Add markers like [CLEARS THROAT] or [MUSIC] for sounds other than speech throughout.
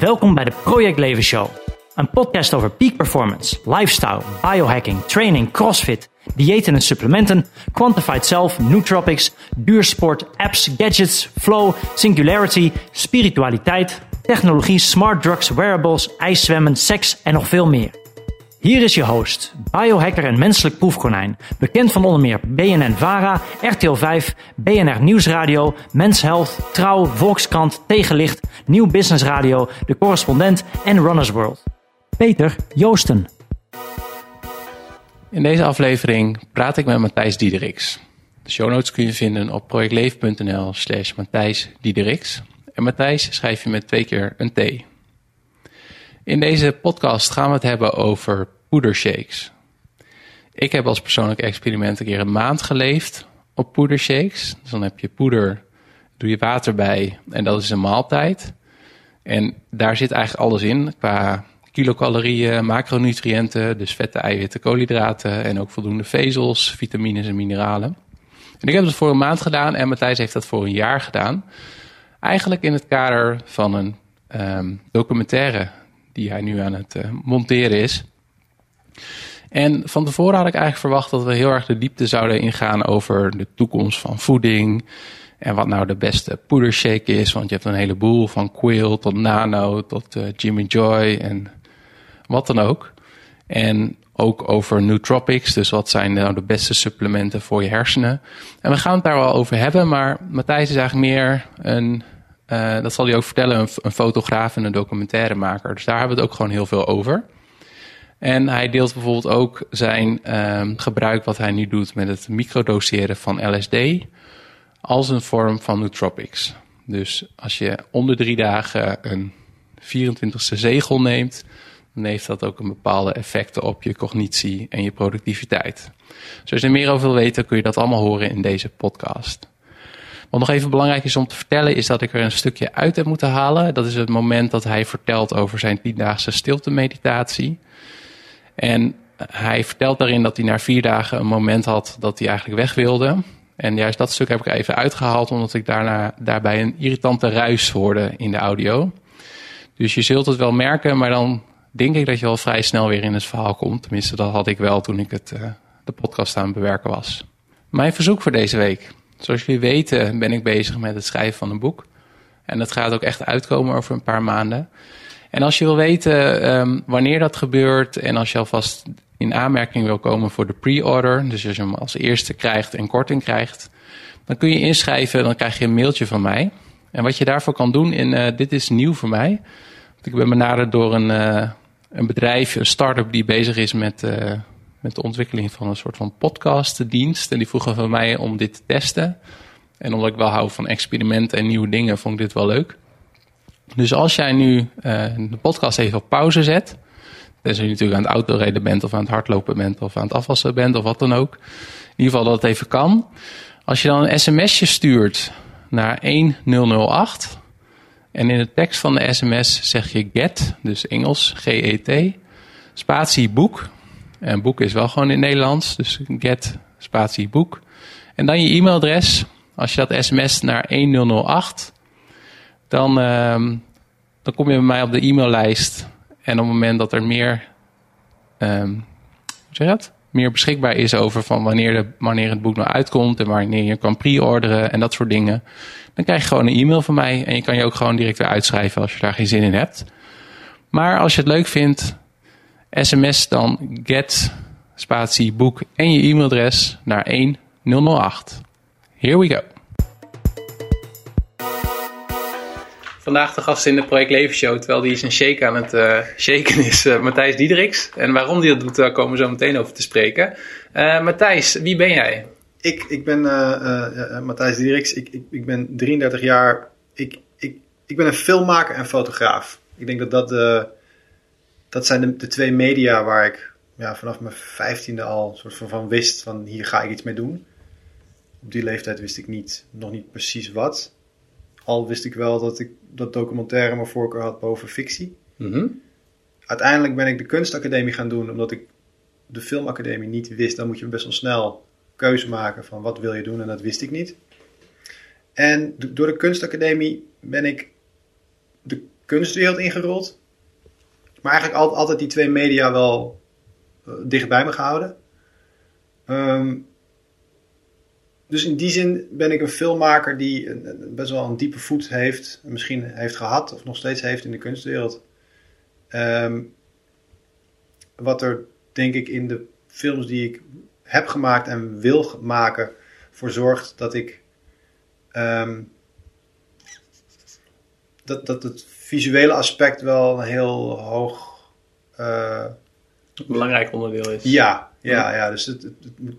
Welkom bij de Project Leven Show. Een podcast over peak performance, lifestyle, biohacking, training, crossfit, diëten en supplementen, quantified self, nootropics, duursport, apps, gadgets, flow, singularity, spiritualiteit, technologie, smart drugs, wearables, ijszwemmen, seks en nog veel meer. Hier is je host, biohacker en menselijk proefkonijn. Bekend van onder meer BNN Vara, RTL 5, BNR Nieuwsradio, Mens Health, Trouw, Volkskrant, Tegenlicht, Nieuw Business Radio, De Correspondent en Runners World. Peter Joosten. In deze aflevering praat ik met Matthijs Diedericks. De show notes kun je vinden op projectleven.nl slash Matthijs Diedericks. En Matthijs schrijf je met twee keer een T. In deze podcast gaan we het hebben over poedershakes. Ik heb als persoonlijk experiment een keer een maand geleefd op poedershakes. Dus dan heb je poeder, doe je water bij en dat is een maaltijd. En daar zit eigenlijk alles in qua kilocalorieën, macronutriënten, dus vetten, eiwitten, koolhydraten en ook voldoende vezels, vitamines en mineralen. En ik heb dat voor een maand gedaan en Matthijs heeft dat voor een jaar gedaan. Eigenlijk in het kader van een um, documentaire die hij nu aan het uh, monteren is. En van tevoren had ik eigenlijk verwacht dat we heel erg de diepte zouden ingaan over de toekomst van voeding. En wat nou de beste poedershake is. Want je hebt een heleboel van Quail tot Nano tot uh, Jimmy Joy en wat dan ook. En ook over nootropics. Dus wat zijn nou de beste supplementen voor je hersenen. En we gaan het daar wel over hebben. Maar Matthijs is eigenlijk meer een uh, dat zal hij ook vertellen, een, fotograaf en een documentairemaker. Dus daar hebben we het ook gewoon heel veel over. En hij deelt bijvoorbeeld ook zijn um, gebruik wat hij nu doet met het microdoseren van LSD als een vorm van nootropics. Dus als je onder drie dagen een 24e zegel neemt, dan heeft dat ook een bepaalde effecten op je cognitie en je productiviteit. Dus als je er meer over wil weten, kun je dat allemaal horen in deze podcast. Wat nog even belangrijk is om te vertellen, is dat ik er een stukje uit heb moeten halen. Dat is het moment dat hij vertelt over zijn tiendaagse stilte-meditatie. En hij vertelt daarin dat hij na vier dagen een moment had dat hij eigenlijk weg wilde. En juist dat stuk heb ik even uitgehaald, omdat ik daarna, daarbij een irritante ruis hoorde in de audio. Dus je zult het wel merken, maar dan denk ik dat je wel vrij snel weer in het verhaal komt. Tenminste, dat had ik wel toen ik het, uh, de podcast aan het bewerken was. Mijn verzoek voor deze week. Zoals jullie weten ben ik bezig met het schrijven van een boek. En dat gaat ook echt uitkomen over een paar maanden. En als je wil weten um, wanneer dat gebeurt en als je alvast in aanmerking wil komen voor de pre-order, dus als je hem als eerste krijgt en korting krijgt, dan kun je inschrijven, dan krijg je een mailtje van mij. En wat je daarvoor kan doen, in uh, dit is nieuw voor mij. Ik ben benaderd door een, uh, een bedrijf, een start-up die bezig is met uh, met de ontwikkeling van een soort van podcastdienst. En die vroegen van mij om dit te testen. En omdat ik wel hou van experimenten en nieuwe dingen, vond ik dit wel leuk. Dus als jij nu uh, de podcast even op pauze zet. Tenzij je natuurlijk aan het autorijden bent of aan het hardlopen bent of aan het afwassen bent of wat dan ook. In ieder geval dat het even kan. Als je dan een sms'je stuurt naar 1008. En in de tekst van de sms zeg je get, dus Engels, G-E-T, spatie boek. En boek is wel gewoon in Nederlands. Dus get spatie boek. En dan je e-mailadres. Als je dat sms naar 1008, dan, uh, dan kom je bij mij op de e-maillijst. En op het moment dat er meer, um, hoe zeg je dat? meer beschikbaar is over van wanneer, de, wanneer het boek nou uitkomt en wanneer je kan pre-orderen en dat soort dingen, dan krijg je gewoon een e-mail van mij en je kan je ook gewoon direct weer uitschrijven als je daar geen zin in hebt. Maar als je het leuk vindt, sms dan get spatie boek en je e-mailadres naar 1008. Here we go. Vandaag de gast in de Project Leven Show, terwijl die zijn shake aan het uh, shaken is, uh, Matthijs Diedericks. En waarom die dat doet, daar komen we zo meteen over te spreken. Uh, Matthijs, wie ben jij? Ik, ik ben Matthijs Diedericks, ik, ik, ik ben 33 jaar. Ik, ik, ik ben een filmmaker en fotograaf. Ik denk dat dat de dat zijn de, de, twee media waar ik ja, vanaf mijn vijftiende al soort van, van wist van hier ga ik iets mee doen. Op die leeftijd wist ik niet, nog niet precies wat. Al wist ik wel dat ik dat documentaire mijn voorkeur had boven fictie. Mm Uiteindelijk ben ik de kunstacademie gaan doen omdat ik de filmacademie niet wist. Dan moet je best wel snel keuze maken van wat wil je doen en dat wist ik niet. En door de kunstacademie ben ik de kunstwereld ingerold. Maar eigenlijk al- altijd die twee media wel eh, dicht bij me gehouden. Ehm, dus in die zin ben ik een filmmaker die een, best wel een diepe voet heeft. en Misschien heeft gehad of nog steeds heeft in de kunstwereld. Ehm, wat er denk ik in de films die ik heb gemaakt en wil maken voor zorgt dat ik ehm, dat, dat het visuele aspect wel een heel hoog eh, belangrijk onderdeel is. ja, ja, ja. Dus het, het, het moet-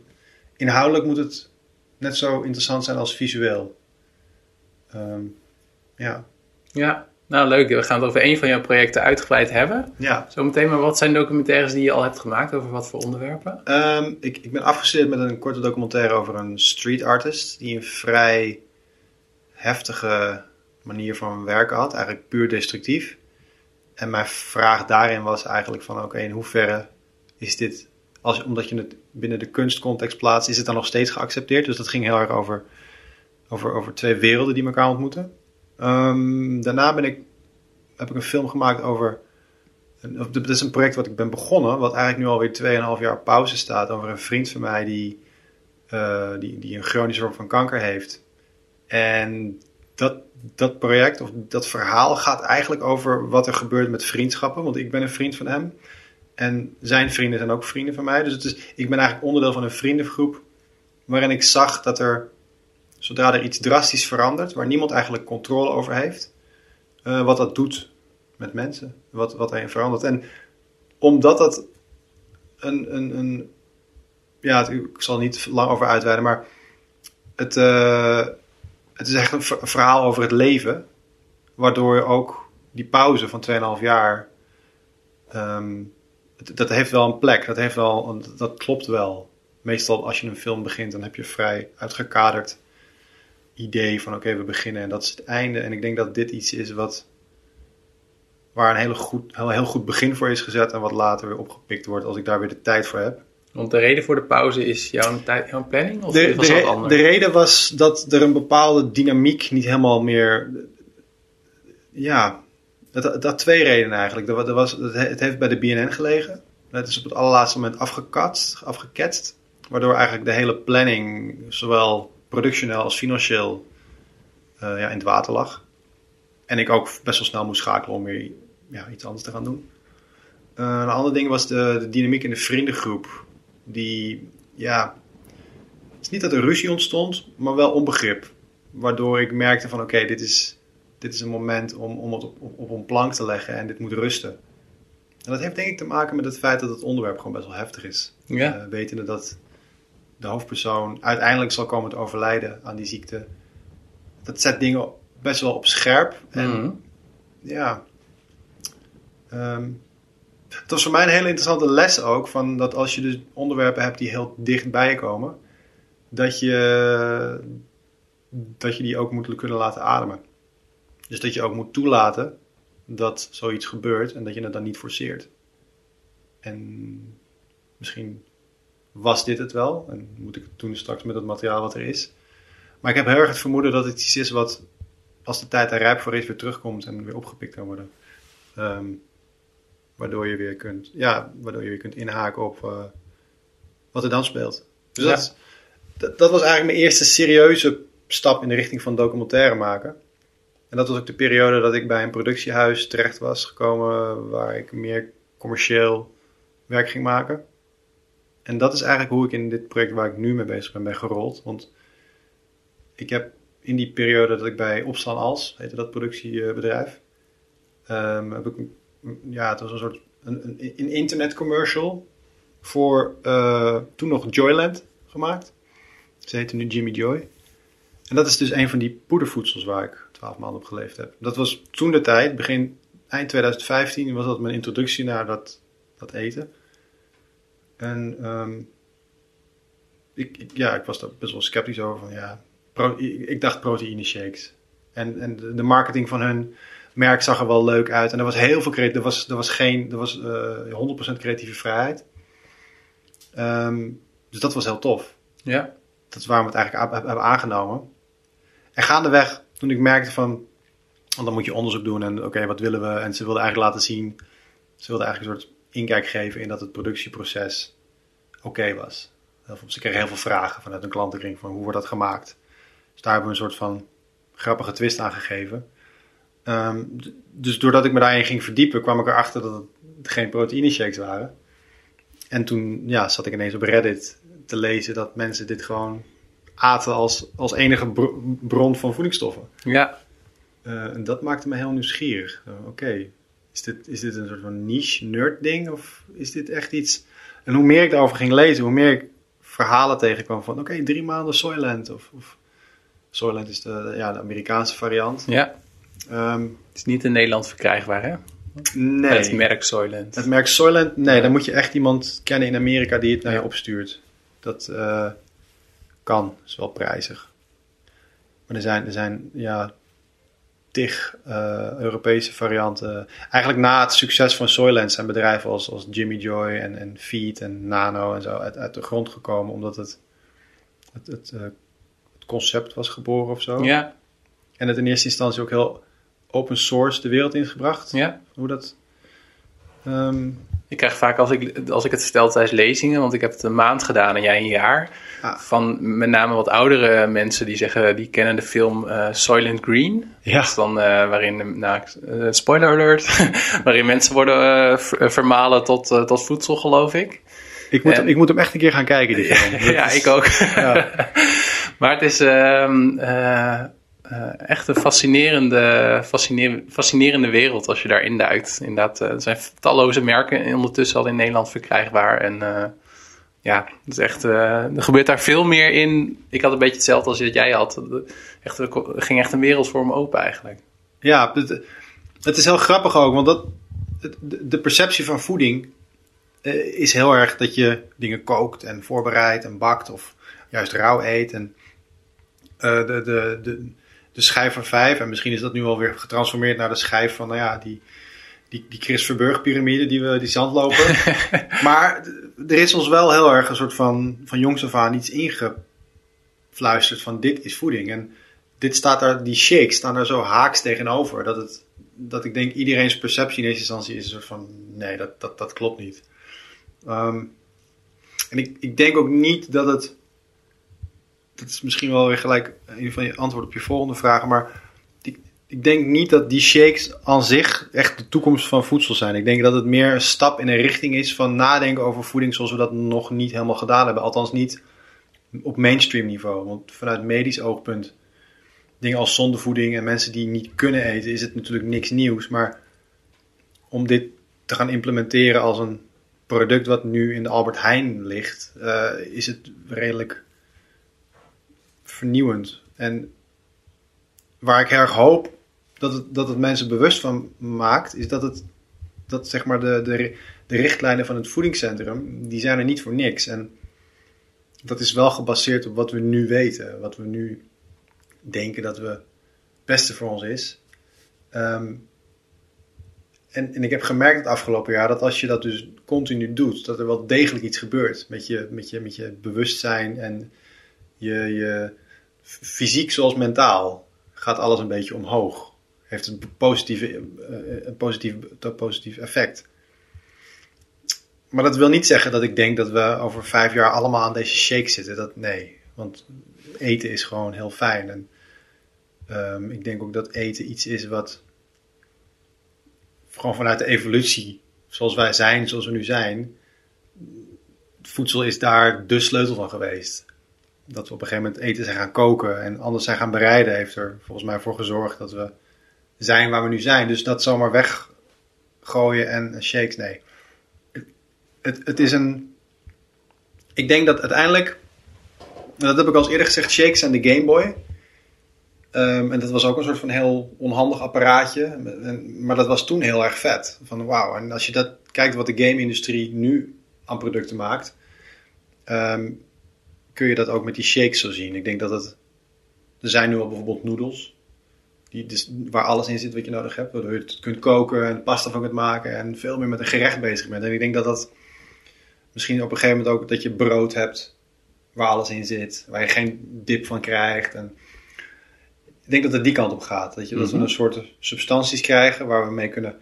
inhoudelijk moet het net zo interessant zijn als visueel. Ehm, ja. Ja, nou leuk. We gaan het over een van jouw projecten uitgebreid hebben. ja. Zometeen, maar wat zijn documentaires die je al hebt gemaakt? Over wat voor onderwerpen? Ehm, ik, ik ben afgestudeerd met een korte documentaire over een street artist. Die een vrij heftige manier van werken had. Eigenlijk puur destructief. En mijn vraag daarin was eigenlijk van oké, in hoeverre is dit, als, omdat je het binnen de kunstcontext plaatst, is het dan nog steeds geaccepteerd? Dus dat ging heel erg over, over, over twee werelden die elkaar ontmoeten. Ehm, daarna ben ik, heb ik een film gemaakt over Dit is een project wat ik ben begonnen, wat eigenlijk nu alweer 2,5 jaar pauze staat. Over een vriend van mij die, eh, die, die een chronische vorm van kanker heeft. En dat, dat project, of dat verhaal, gaat eigenlijk over wat er gebeurt met vriendschappen. Want ik ben een vriend van hem. En zijn vrienden zijn ook vrienden van mij. Dus het is, ik ben eigenlijk onderdeel van een vriendengroep. Waarin ik zag dat er, zodra er iets drastisch verandert, waar niemand eigenlijk controle over heeft, eh, wat dat doet met mensen. Wat, wat daarin verandert. En omdat dat een. een, een ja, ik zal niet lang over uitweiden, maar het, eh, het is echt een ver- verhaal over het leven. Waardoor ook die pauze van 2,5 jaar. ehm, dat heeft wel een plek. Dat, heeft wel, dat klopt wel. Meestal als je een film begint, dan heb je vrij uitgekaderd idee van oké, we beginnen en dat is het einde. En ik denk dat dit iets is wat waar een hele goed, heel, heel goed begin voor is gezet en wat later weer opgepikt wordt als ik daar weer de tijd voor heb. Want de reden voor de pauze is jouw, tijd, jouw planning? Of De, was de, dat de reden was dat er een bepaalde dynamiek niet helemaal meer. Ja, dat, dat twee redenen eigenlijk. Er, er was, het he- het heeft bij de BNN gelegen. Het is op het allerlaatste moment afgekatst, afgeketst. Waardoor eigenlijk de hele planning, zowel productioneel als financieel, eh, ja, in het water lag. En ik ook best wel snel moest schakelen om weer ja, iets anders te gaan doen. Eh, een ander ding was de, de dynamiek in de vriendengroep. Die, ja, het is niet dat er ruzie ontstond, maar wel onbegrip. Waardoor ik merkte van oké, dit, is, dit is een moment om, om het op, op, op een plank te leggen en dit moet rusten. En dat heeft denk ik te maken met het feit dat het onderwerp gewoon best wel heftig is. Ja. Eh, wetende dat de hoofdpersoon uiteindelijk zal komen te overlijden aan die ziekte. Dat zet dingen best wel op scherp. En Mhm. ja. Ehm, het was voor mij een hele interessante les ook. Van dat als je dus onderwerpen hebt die heel dichtbij komen. Dat je, dat je die ook moet kunnen laten ademen. Dus dat je ook moet toelaten dat zoiets gebeurt en dat je het dan niet forceert. En misschien was dit het wel. En moet ik het doen straks met het materiaal wat er is. Maar ik heb heel erg het vermoeden dat het iets is wat als de tijd er rijp voor is, weer terugkomt en weer opgepikt kan worden. Ehm, waardoor je weer kunt, ja, waardoor je weer kunt inhaken op eh, wat er dan speelt. Dus Ja. dat, dat, dat was eigenlijk mijn eerste serieuze stap in de richting van documentaire maken. En dat was ook de periode dat ik bij een productiehuis terecht was gekomen waar ik meer commercieel werk ging maken. En dat is eigenlijk hoe ik in dit project waar ik nu mee bezig ben, ben gerold. Want ik heb in die periode dat ik bij Opstaan Als, heette dat productiebedrijf, ehm, heb ik, een- ja, het was een soort een, een, een internetcommercial voor eh, toen nog Joyland gemaakt. Ze heette nu Jimmy Joy. En dat is dus een van die poedervoedsels waar ik twaalf maanden op geleefd heb. Dat was toen de tijd, begin, eind 2015, was dat mijn introductie naar dat, dat eten. En ehm, ik, ja, ik was daar best wel sceptisch over. Van, ja, ik, dacht proteïne shakes. En, en de marketing van hun merk zag er wel leuk uit. En er was heel veel creatie. Er was, er was geen, er was eh 100% creatieve vrijheid. Ehm, dus dat was heel tof. Ja. Dat is waarom we het eigenlijk hebben aangenomen. En gaandeweg, toen ik merkte van... Want dan moet je onderzoek doen en oké, wat willen we? En ze wilden eigenlijk laten zien, ze wilden eigenlijk een soort inkijk geven in dat het productieproces oké was. Ze kregen heel veel vragen vanuit een klantenkring van hoe wordt dat gemaakt. Dus daar hebben we een soort van grappige twist aan gegeven. Ehm, dus doordat ik me daarin ging verdiepen, kwam ik erachter dat het geen proteïne shakes waren. En toen ja, zat ik ineens op Reddit te lezen dat mensen dit gewoon aten als, als enige bro- bron van voedingsstoffen. Ja, Eh, en dat maakte me heel nieuwsgierig. Oké, is, dit, is dit een soort van niche nerd ding of is dit echt iets... En hoe meer ik daarover ging lezen, hoe meer ik verhalen tegenkwam van... Oké, drie maanden Soylent of... of Soylent is de, ja, de Amerikaanse variant. ja. Ehm, Het is niet in Nederland verkrijgbaar, hè? nee. Het merk Soylent. Het merk Soylent, nee, Ja. dan moet je echt iemand kennen in Amerika die het naar je opstuurt. Dat eh, kan, is wel prijzig. Maar er zijn, er zijn ja, tig eh, Europese varianten. Eigenlijk na het succes van Soylent zijn bedrijven als, als Jimmy Joy en, en Feed en Nano en zo uit, uit de grond gekomen. Omdat het, het, het, eh, het concept was geboren of zo. Ja, En het in eerste instantie ook heel open source de wereld ingebracht. ja. Hoe dat... ehm, Ik krijg vaak als ik, als ik het vertel tijdens lezingen, want ik heb het een maand gedaan en jij een jaar. Ah. Van met name wat oudere mensen die zeggen, die kennen de film eh Soylent Green. Ja. Dat is dan eh, waarin, nou, eh, spoiler alert, [LAUGHS] waarin mensen worden ver- vermalen tot, tot voedsel, geloof ik. Ik moet, En- ik moet hem echt een keer gaan kijken, die [LAUGHS] film. Dat ja, is- ik ook. Ja. [LAUGHS] maar het is ehm, eh, echt een fascinerende, fascinerende, wereld als je daarin duikt. Inderdaad, eh, er zijn talloze merken ondertussen al in Nederland verkrijgbaar. En eh, ja, het is echt, er gebeurt daar veel meer in. Ik had een beetje hetzelfde als jij had. Echt, ging echt een wereld voor me open eigenlijk. Ja, het, het is heel grappig ook, want dat, de, de perceptie van voeding is heel erg dat je dingen kookt en voorbereidt en bakt of juist rauw eet. En de, de, de, de schijf van vijf, en misschien is dat nu alweer getransformeerd naar de schijf van, nou ja, die, die, die Chris Verburg piramide die we die zandlopen. [LAUGHS] maar d- er is ons wel heel erg een soort van, van jongs af aan iets ingefluisterd van dit is voeding. En dit staat daar, die shakes staan daar zo haaks tegenover. Dat, het, dat ik denk iedereen's perceptie in eerste instantie is een soort van nee, dat, dat, dat klopt niet. Ehm, en ik, ik denk ook niet dat het. Dat is misschien wel weer gelijk een van je antwoorden op je volgende vragen. Maar ik, ik denk niet dat die shakes aan zich echt de toekomst van voedsel zijn. Ik denk dat het meer een stap in een richting is van nadenken over voeding zoals we dat nog niet helemaal gedaan hebben. Althans niet op mainstream niveau. Want vanuit medisch oogpunt dingen als zondevoeding en mensen die niet kunnen eten, is het natuurlijk niks nieuws. Maar om dit te gaan implementeren als een product wat nu in de Albert Heijn ligt, eh, is het redelijk vernieuwend. En waar ik erg hoop dat het, dat het mensen bewust van maakt, is dat het dat zeg maar de, de, de richtlijnen van het voedingscentrum, die zijn er niet voor niks. En dat is wel gebaseerd op wat we nu weten, wat we nu denken dat we het beste voor ons is. Ehm, en, en ik heb gemerkt het afgelopen jaar dat als je dat dus continu doet, dat er wel degelijk iets gebeurt met je, met je, met je bewustzijn en je, je fysiek zoals mentaal gaat alles een beetje omhoog. Heeft een positieve, eh, een positief, positief effect. Maar dat wil niet zeggen dat ik denk dat we over vijf jaar allemaal aan deze shake zitten. Dat, nee, want eten is gewoon heel fijn. En um, ik denk ook dat eten iets is wat gewoon vanuit de evolutie, zoals wij zijn, zoals we nu zijn, voedsel is daar de sleutel van geweest. Dat we op een gegeven moment eten zijn gaan koken en anders zijn gaan bereiden, heeft er volgens mij voor gezorgd dat we zijn waar we nu zijn. Dus dat zomaar weggooien en shakes, nee. Het, het, is een. Ik denk dat uiteindelijk, dat heb ik al eerder gezegd, shakes zijn de Game Boy. Um, en dat was ook een soort van heel onhandig apparaatje. En, maar dat was toen heel erg vet. Van wauw. En als je dat kijkt wat de game-industrie nu aan producten maakt, um, kun je dat ook met die shakes zo zien. Ik denk dat het. Er zijn nu al bijvoorbeeld noedels. Die, dus, waar alles in zit wat je nodig hebt. Waardoor je het kunt koken en pasta van kunt maken. En veel meer met een gerecht bezig bent. En ik denk dat dat. Misschien op een gegeven moment ook dat je brood hebt. Waar alles in zit. Waar je geen dip van krijgt. En, ik denk dat het die kant op gaat. Dat, je, dat we Mhm. een soort substanties krijgen waar we mee kunnen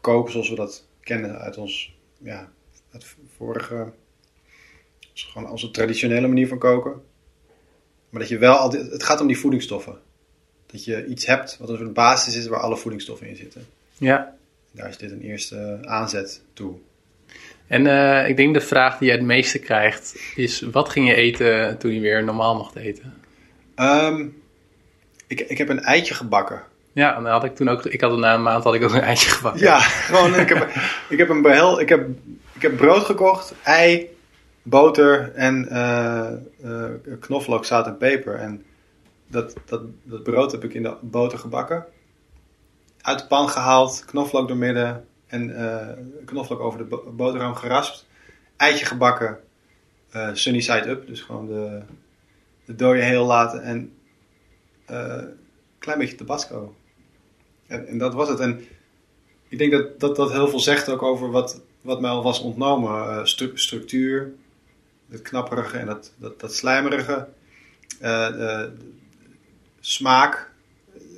koken zoals we dat kennen uit ons, ja, het vorige, gewoon onze traditionele manier van koken. Maar dat je wel altijd, het gaat om die voedingsstoffen. Dat je iets hebt wat een basis is waar alle voedingsstoffen in zitten. Ja. Daar is dit een eerste aanzet toe. En eh, ik denk de vraag die je het meeste krijgt is: wat ging je eten toen je weer normaal mocht eten? Ehm, ik, ik heb een eitje gebakken. Ja, en dan had ik toen ook, ik had na een maand had ik ook een eitje gebakken. Ja, gewoon. Ik heb, ik heb een behel, ik heb, ik heb brood gekocht, ei, boter en eh, knoflook, zout en peper. En dat, dat, dat brood heb ik in de boter gebakken. Uit de pan gehaald, knoflook doormidden en eh, knoflook over de bo- boterham geraspt. Eitje gebakken, sunny side up, dus gewoon de, de dode heel laten en een klein beetje tabasco. En, en dat was het. En ik denk dat, dat dat heel veel zegt ook over wat, wat mij al was ontnomen. Stru- structuur, het knapperige en dat, dat, dat slijmerige. Eh, eh, smaak.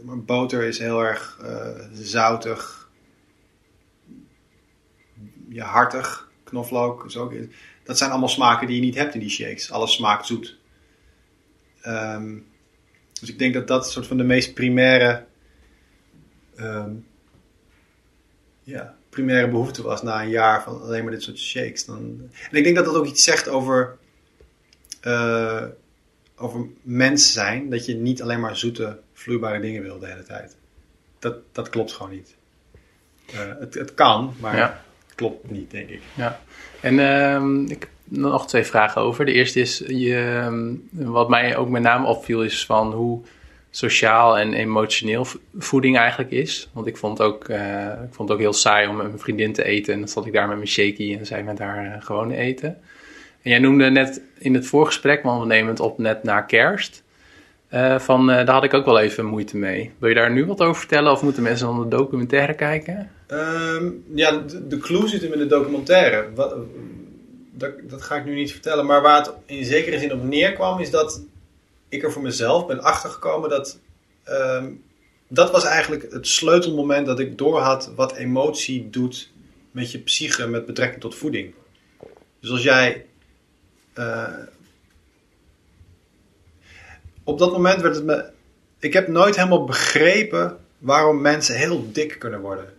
Boter is heel erg eh, zoutig. Ja, hartig. Knoflook is ook... Dat zijn allemaal smaken die je niet hebt in die shakes. Alles smaakt zoet. Ehm, dus ik denk dat dat soort van de meest primaire... ehm, ja, primaire behoefte was na een jaar van alleen maar dit soort shakes. Dan... En ik denk dat dat ook iets zegt over, eh, over mens zijn. Dat je niet alleen maar zoete, vloeibare dingen wil de hele tijd. Dat, dat klopt gewoon niet. Eh, het, het kan, maar Ja. het klopt niet, denk ik. Ja. En ehm, ik heb nog twee vragen over. De eerste is, je, ehm, wat mij ook met name opviel, is van hoe sociaal en emotioneel vo- voeding eigenlijk is. Want ik vond, ook, eh, ik vond het ook heel saai om met mijn vriendin te eten. En dan zat ik daar met mijn shaky en zij met haar eh, gewone eten. En jij noemde net in het voorgesprek, want we nemen het op net na kerst. eh, van, daar had ik ook wel even moeite mee. Wil je daar nu wat over vertellen of moeten mensen dan de documentaire kijken? Ehm, ja, de, de clue zit hem in de documentaire. Wat, dat, dat ga ik nu niet vertellen. Maar waar het in zekere zin op neerkwam, is dat ik er voor mezelf ben achtergekomen dat. ehm, dat was eigenlijk het sleutelmoment dat ik doorhad wat emotie doet met je psyche met betrekking tot voeding. Dus als jij. eh, op dat moment werd het me. Ik heb nooit helemaal begrepen waarom mensen heel dik kunnen worden.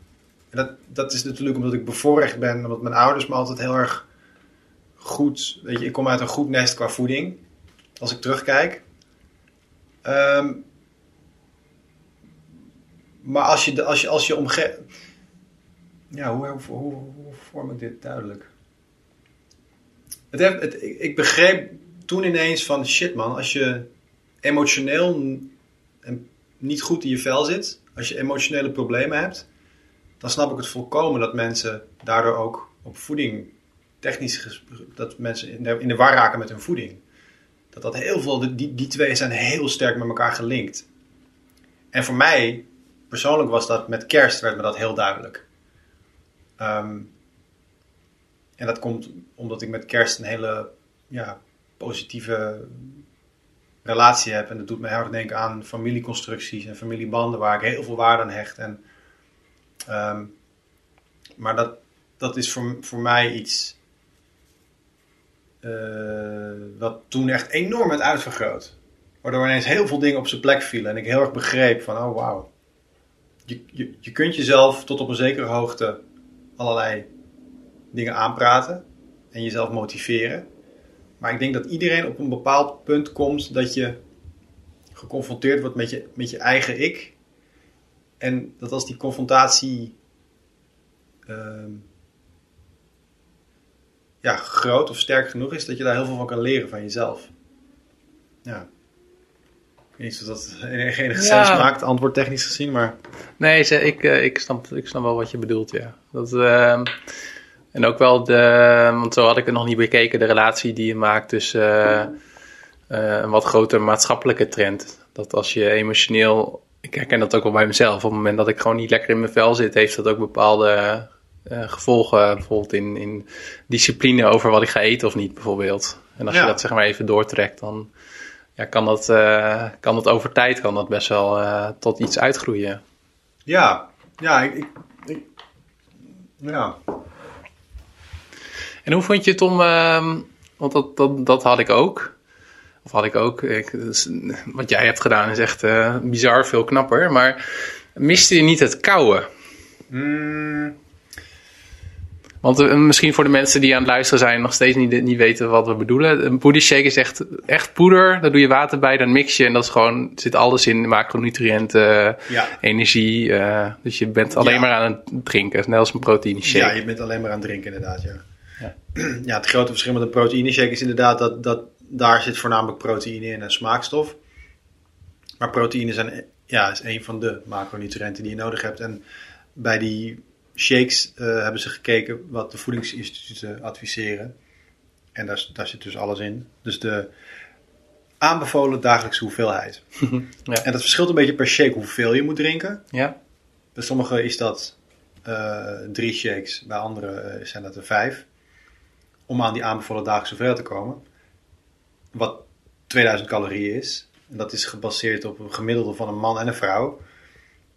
En dat, dat is natuurlijk omdat ik bevoorrecht ben, omdat mijn ouders me altijd heel erg goed. Weet je, ik kom uit een goed nest qua voeding. Als ik terugkijk. Ehm, maar als je, als je, als je omge... Ja, hoe, hoe, hoe, vorm ik dit duidelijk? Het het, ik, begreep toen ineens van shit man, als je emotioneel niet goed in je vel zit, als je emotionele problemen hebt, dan snap ik het volkomen dat mensen daardoor ook op voeding, technisch dat mensen in de, in de war raken met hun voeding. Dat dat heel veel, die, die twee zijn heel sterk met elkaar gelinkt. En voor mij, persoonlijk was dat met kerst, werd me dat heel duidelijk. Ehm, en dat komt omdat ik met kerst een hele ja, positieve relatie heb. En dat doet me heel erg denken aan familieconstructies en familiebanden waar ik heel veel waarde aan hecht. En, ehm, maar dat, dat is voor, voor mij iets eh, wat toen echt enorm werd uitvergroot. Waardoor ineens heel veel dingen op zijn plek vielen. En ik heel erg begreep van, oh wauw. Je, je, je kunt jezelf tot op een zekere hoogte allerlei dingen aanpraten. En jezelf motiveren. Maar ik denk dat iedereen op een bepaald punt komt dat je geconfronteerd wordt met je, met je eigen ik. En dat als die confrontatie ehm, ja, groot of sterk genoeg is, dat je daar heel veel van kan leren van jezelf. Ja. Ik weet niet of dat [LAUGHS] enige Ja. sens maakt, antwoord technisch gezien, maar... Nee, ik, eh, ik, snap, ik snap wel wat je bedoelt, ja. Dat, ehm, en ook wel de, want zo had ik het nog niet bekeken, de relatie die je maakt tussen eh, eh, een wat grotere maatschappelijke trend. Dat als je emotioneel, ik herken dat ook wel bij mezelf, op het moment dat ik gewoon niet lekker in mijn vel zit, heeft dat ook bepaalde gevolgen, bijvoorbeeld in, in discipline over wat ik ga eten of niet, bijvoorbeeld. En als Ja. je dat zeg maar even doortrekt, dan ja, kan, dat, eh, kan dat over tijd kan dat best wel eh, tot iets uitgroeien. Ja, ja, ik, ik, ik- ja. En hoe vond je het om, ehm, want dat, dat, dat had ik ook. Of had ik ook. Ik, dus, wat jij hebt gedaan is echt eh, bizar veel knapper. Maar miste je niet het kouwen? Mm, Want eh, misschien voor de mensen die aan het luisteren zijn nog steeds niet, niet weten wat we bedoelen. Een booty shake is echt, echt poeder. Daar doe je water bij, dan mix je. En dat is gewoon, zit alles in. Macronutriënten, ja. energie. eh, dus je bent alleen Ja. maar aan het drinken. Net als een proteïne shake. ja, je bent alleen maar aan het drinken inderdaad, ja. Ja. [CLEARS THROAT] Ja, het grote verschil met een proteïne shake is inderdaad dat, dat daar zit voornamelijk proteïne in en smaakstof. Maar proteïne zijn, ja, is een van de macronutriënten die je nodig hebt. En bij die shakes eh, hebben ze gekeken wat de voedingsinstituten adviseren. En daar, daar zit dus alles in. Dus de aanbevolen dagelijkse hoeveelheid. [LAUGHS] Ja. En dat verschilt een beetje per shake hoeveel je moet drinken. ja? Bij sommigen is dat eh, drie shakes, bij anderen eh, zijn dat er vijf. Om aan die aanbevolen dagelijkse hoeveelheid te komen. Wat 2000 calorieën is. En dat is gebaseerd op een gemiddelde van een man en een vrouw.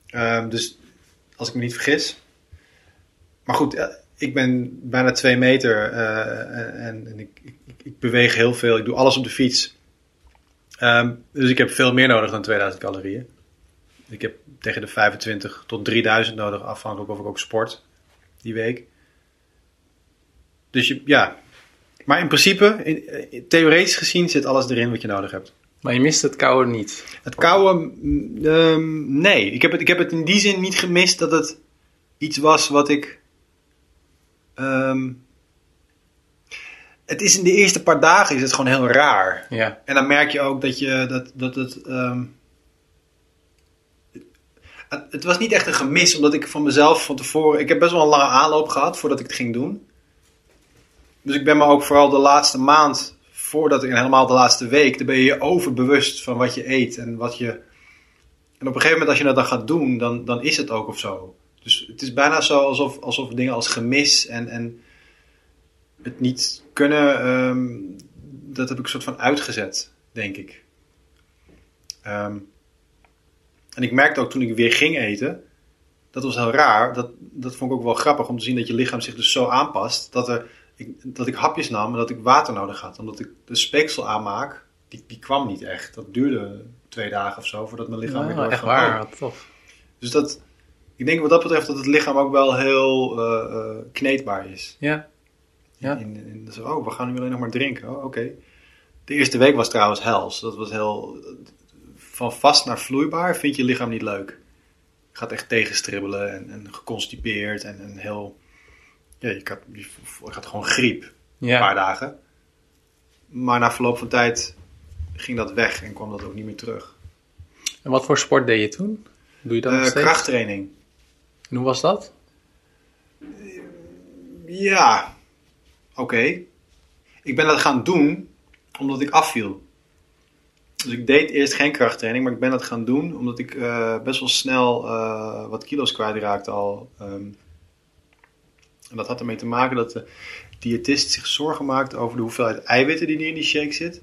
Ehm, dus als ik me niet vergis. Maar goed, eh, ik ben bijna twee meter eh, en, en ik, ik, ik beweeg heel veel. Ik doe alles op de fiets. Ehm, dus ik heb veel meer nodig dan 2000 calorieën. Ik heb tegen de 25 tot 3000 nodig, afhankelijk of ik ook sport die week. Dus je, ja. Maar in principe, in, in- theoretisch gezien, zit alles erin wat je nodig hebt. Maar je mist het kouwen niet. Het kouwen, mm, ehm, nee. Ik heb, het, ik heb het in die zin niet gemist dat het iets was wat ik. Ehm, het is in de eerste paar dagen is het gewoon heel raar. Ja. En dan merk je ook dat je dat, dat het. ehm, het, het was niet echt een gemis, omdat ik van mezelf van tevoren. Ik heb best wel een lange aanloop gehad voordat ik het ging doen. Dus ik ben me ook vooral de laatste maand, voordat ik en helemaal de laatste week, dan ben je je overbewust van wat je eet en wat je. En op een gegeven moment, als je dat dan gaat doen, dan, dan is het ook of zo. Dus het is bijna zo alsof, alsof dingen als gemis en, en het niet kunnen, ehm, dat heb ik een soort van uitgezet, denk ik. Ehm, en ik merkte ook toen ik weer ging eten, dat was heel raar. Dat, dat vond ik ook wel grappig om te zien dat je lichaam zich dus zo aanpast. Dat, er, ik, dat ik hapjes nam en dat ik water nodig had. Omdat ik de speeksel aanmaak, die, die kwam niet echt. Dat duurde twee dagen of zo voordat mijn lichaam weer Ja, door echt van, waar, tof. Dus dat, ik denk wat dat betreft dat het lichaam ook wel heel eh, kneedbaar is. Ja. Ja. In, in, in- zo, oh, we gaan nu alleen nog maar drinken. Oh, oké. De eerste week was trouwens hels. Dat was heel... Van vast naar vloeibaar vind je lichaam niet leuk. Je gaat echt tegenstribbelen en, en geconstipeerd en, en heel... Ja, je, gaat, je, gaat gewoon griep. Een paar dagen. Maar na verloop van tijd ging dat weg en kwam dat ook niet meer terug. En wat voor sport deed je toen? Doe je dat Eh, krachttraining. Hoe was dat? Ja, oké. Ik ben dat gaan doen omdat ik afviel. Dus ik deed eerst geen krachttraining, maar ik ben dat gaan doen omdat ik eh, best wel snel eh, wat kilo's kwijtraakte al. Ehm, en dat had ermee te maken dat de diëtist zich zorgen maakte over de hoeveelheid eiwitten die er in die shake zit.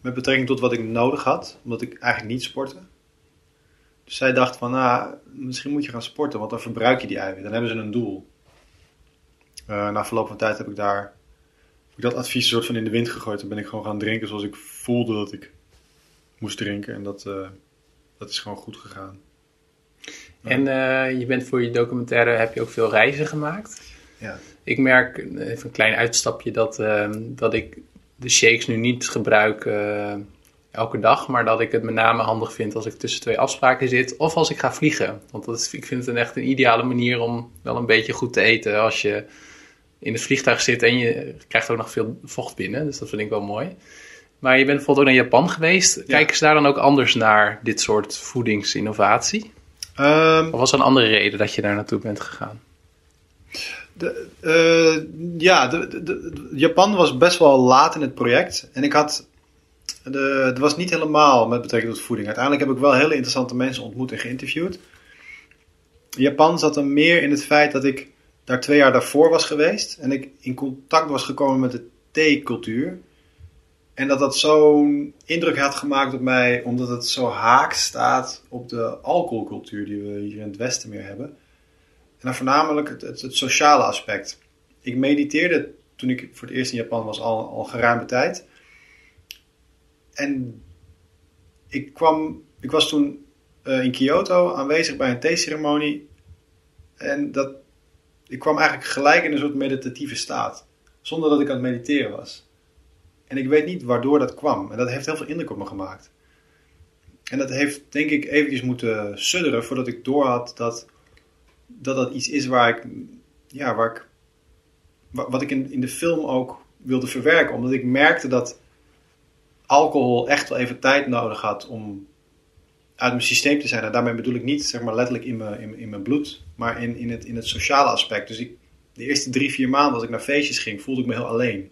Met betrekking tot wat ik nodig had, omdat ik eigenlijk niet sportte. Zij dacht van, nou, misschien moet je gaan sporten, want dan verbruik je die eiwitten. Dan hebben ze een doel. Eh, na verloop van tijd heb ik daar heb ik dat advies soort van in de wind gegooid. En ben ik gewoon gaan drinken zoals ik voelde dat ik moest drinken. En dat, eh, dat is gewoon goed gegaan. En eh, je bent voor je documentaire, heb je ook veel reizen gemaakt. Ja. Ik merk, even een klein uitstapje, dat, dat ik de shakes nu niet gebruik elke dag. Maar dat ik het met name handig vind als ik tussen twee afspraken zit. Of als ik ga vliegen. Want dat is, ik vind het een echt een ideale manier om wel een beetje goed te eten. Als je in het vliegtuig zit en je krijgt ook nog veel vocht binnen. Dus dat vind ik wel mooi. Maar je bent bijvoorbeeld ook naar Japan geweest. Kijken ze daar dan ook anders naar dit soort voedingsinnovatie? Ehm, Of was er een andere reden dat je daar naartoe bent gegaan? De, eh, ja, de- Japan was best wel laat in het project. En ik had. De, het was niet helemaal met betrekking tot voeding. Uiteindelijk heb ik wel hele interessante mensen ontmoet en geïnterviewd. Japan zat er meer in het feit dat ik daar twee jaar daarvoor was geweest. En ik in contact was gekomen met de theecultuur. En dat dat zo'n indruk had gemaakt op mij, omdat het zo haak staat op de alcoholcultuur die we hier in het Westen meer hebben. En dan voornamelijk het, het, het sociale aspect. Ik mediteerde toen ik voor het eerst in Japan was al, al geruime tijd. En ik, kwam, ik was toen uh, in Kyoto aanwezig bij een theeceremonie. En dat, ik kwam eigenlijk gelijk in een soort meditatieve staat. Zonder dat ik aan het mediteren was. En ik weet niet waardoor dat kwam. En dat heeft heel veel indruk op me gemaakt. En dat heeft, denk ik, eventjes moeten sudderen voordat ik doorhad dat dat, dat iets is waar ik, ja, waar ik, wat ik in, in de film ook wilde verwerken. Omdat ik merkte dat alcohol echt wel even tijd nodig had om uit mijn systeem te zijn. En daarmee bedoel ik niet zeg maar, letterlijk in mijn, in, mijn bloed, maar in, in, het, in het sociale aspect. Dus de eerste drie, vier maanden als ik naar feestjes ging, voelde ik me heel alleen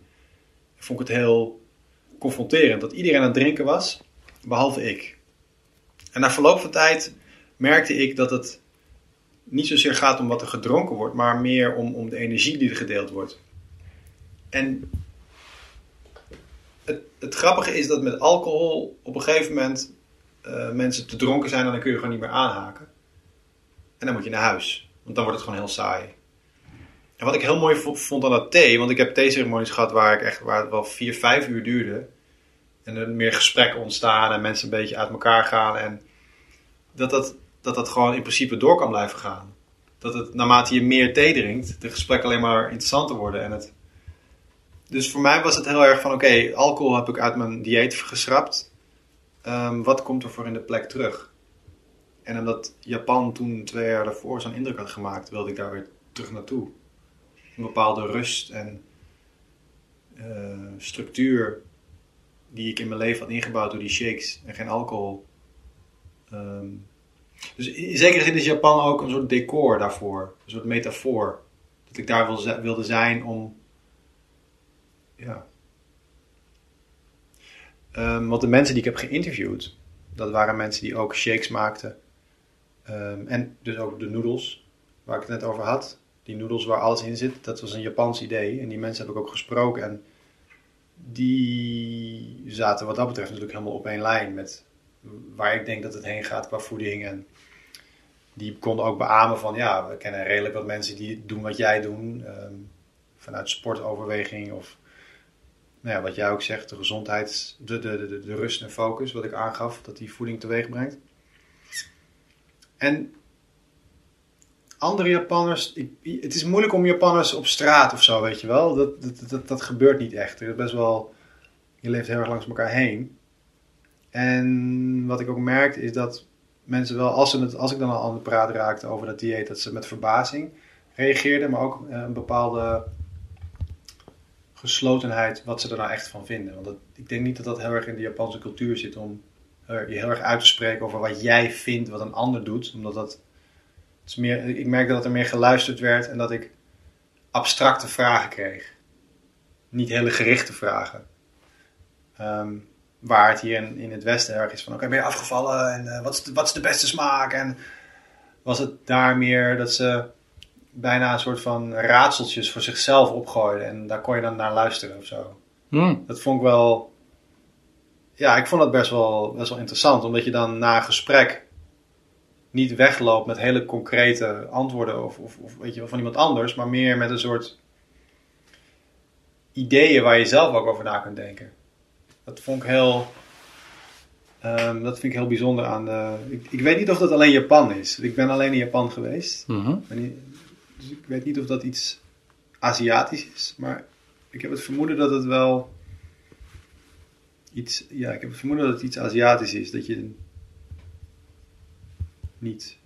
vond ik het heel confronterend. Dat iedereen aan het drinken was, behalve ik. En na verloop van tijd merkte ik dat het niet zozeer gaat om wat er gedronken wordt, maar meer om, om de energie die er gedeeld wordt. En het, het grappige is dat met alcohol op een gegeven moment uh, mensen te dronken zijn en dan kun je gewoon niet meer aanhaken. En dan moet je naar huis, want dan wordt het gewoon heel saai. En wat ik heel mooi vond aan dat thee, want ik heb theeceremonies gehad waar, ik echt, waar het wel vier, vijf uur duurde. En er meer gesprekken ontstaan en mensen een beetje uit elkaar gaan. En dat dat, dat dat gewoon in principe door kan blijven gaan. Dat het naarmate je meer thee drinkt, de gesprekken alleen maar interessanter worden. En het... Dus voor mij was het heel erg van: oké, alcohol heb ik uit mijn dieet geschrapt. Um, wat komt er voor in de plek terug? En omdat Japan toen twee jaar daarvoor zo'n indruk had gemaakt, wilde ik daar weer terug naartoe een bepaalde rust en uh, structuur die ik in mijn leven had ingebouwd door die shakes en geen alcohol. Um, dus in zekere zin is Japan ook een soort decor daarvoor, een soort metafoor. Dat ik daar wil, wilde zijn om. Ja. Um, want de mensen die ik heb geïnterviewd, dat waren mensen die ook shakes maakten. Um, en dus ook de noedels, waar ik het net over had die noedels waar alles in zit, dat was een Japans idee. En die mensen heb ik ook gesproken. En die zaten wat dat betreft natuurlijk helemaal op één lijn met waar ik denk dat het heen gaat qua voeding. En die konden ook beamen van ja, we kennen redelijk wat mensen die doen wat jij doet. Um, vanuit sportoverweging of nou ja, wat jij ook zegt, de gezondheid, de, de, de, de rust en focus, wat ik aangaf, dat die voeding teweeg brengt. En andere Japanners. Ik, het is moeilijk om Japanners op straat of zo, weet je wel. Dat, dat, dat, dat gebeurt niet echt. Je, best wel, je leeft heel erg langs elkaar heen. En wat ik ook merkte is dat mensen wel, als, ze als ik dan al aan de praat raakte over dat dieet, dat ze met verbazing reageerden, maar ook een bepaalde geslotenheid wat ze er nou echt van vinden. Want dat, ik denk niet dat dat heel erg in de Japanse cultuur zit om je heel erg uit te spreken over wat jij vindt wat een ander doet, omdat dat is meer, ik merkte dat er meer geluisterd werd en dat ik abstracte vragen kreeg. Niet hele gerichte vragen. Ehm, waar het hier in, in het Westen erg is van: oké, ben je afgevallen en uh, wat, is wat is de beste smaak? En was het daar meer dat ze bijna een soort van raadseltjes voor zichzelf opgooiden en daar kon je dan naar luisteren of zo. Hmm. Dat vond ik wel. Ja, ik vond dat best wel, best wel interessant, omdat je dan na een gesprek niet wegloopt met hele concrete antwoorden of, of, of weet je, van iemand anders, maar meer met een soort ideeën waar je zelf ook over na kunt denken. Dat vond ik heel. Um, dat vind ik heel bijzonder aan de. Ik, ik, weet niet of dat alleen Japan is. Ik ben alleen in Japan geweest. Mm -hmm. Dus ik weet niet of dat iets Aziatisch is. Maar ik heb het vermoeden dat het wel. Iets. Ja, ik heb het vermoeden dat het iets Aziatisch is. Dat je niet,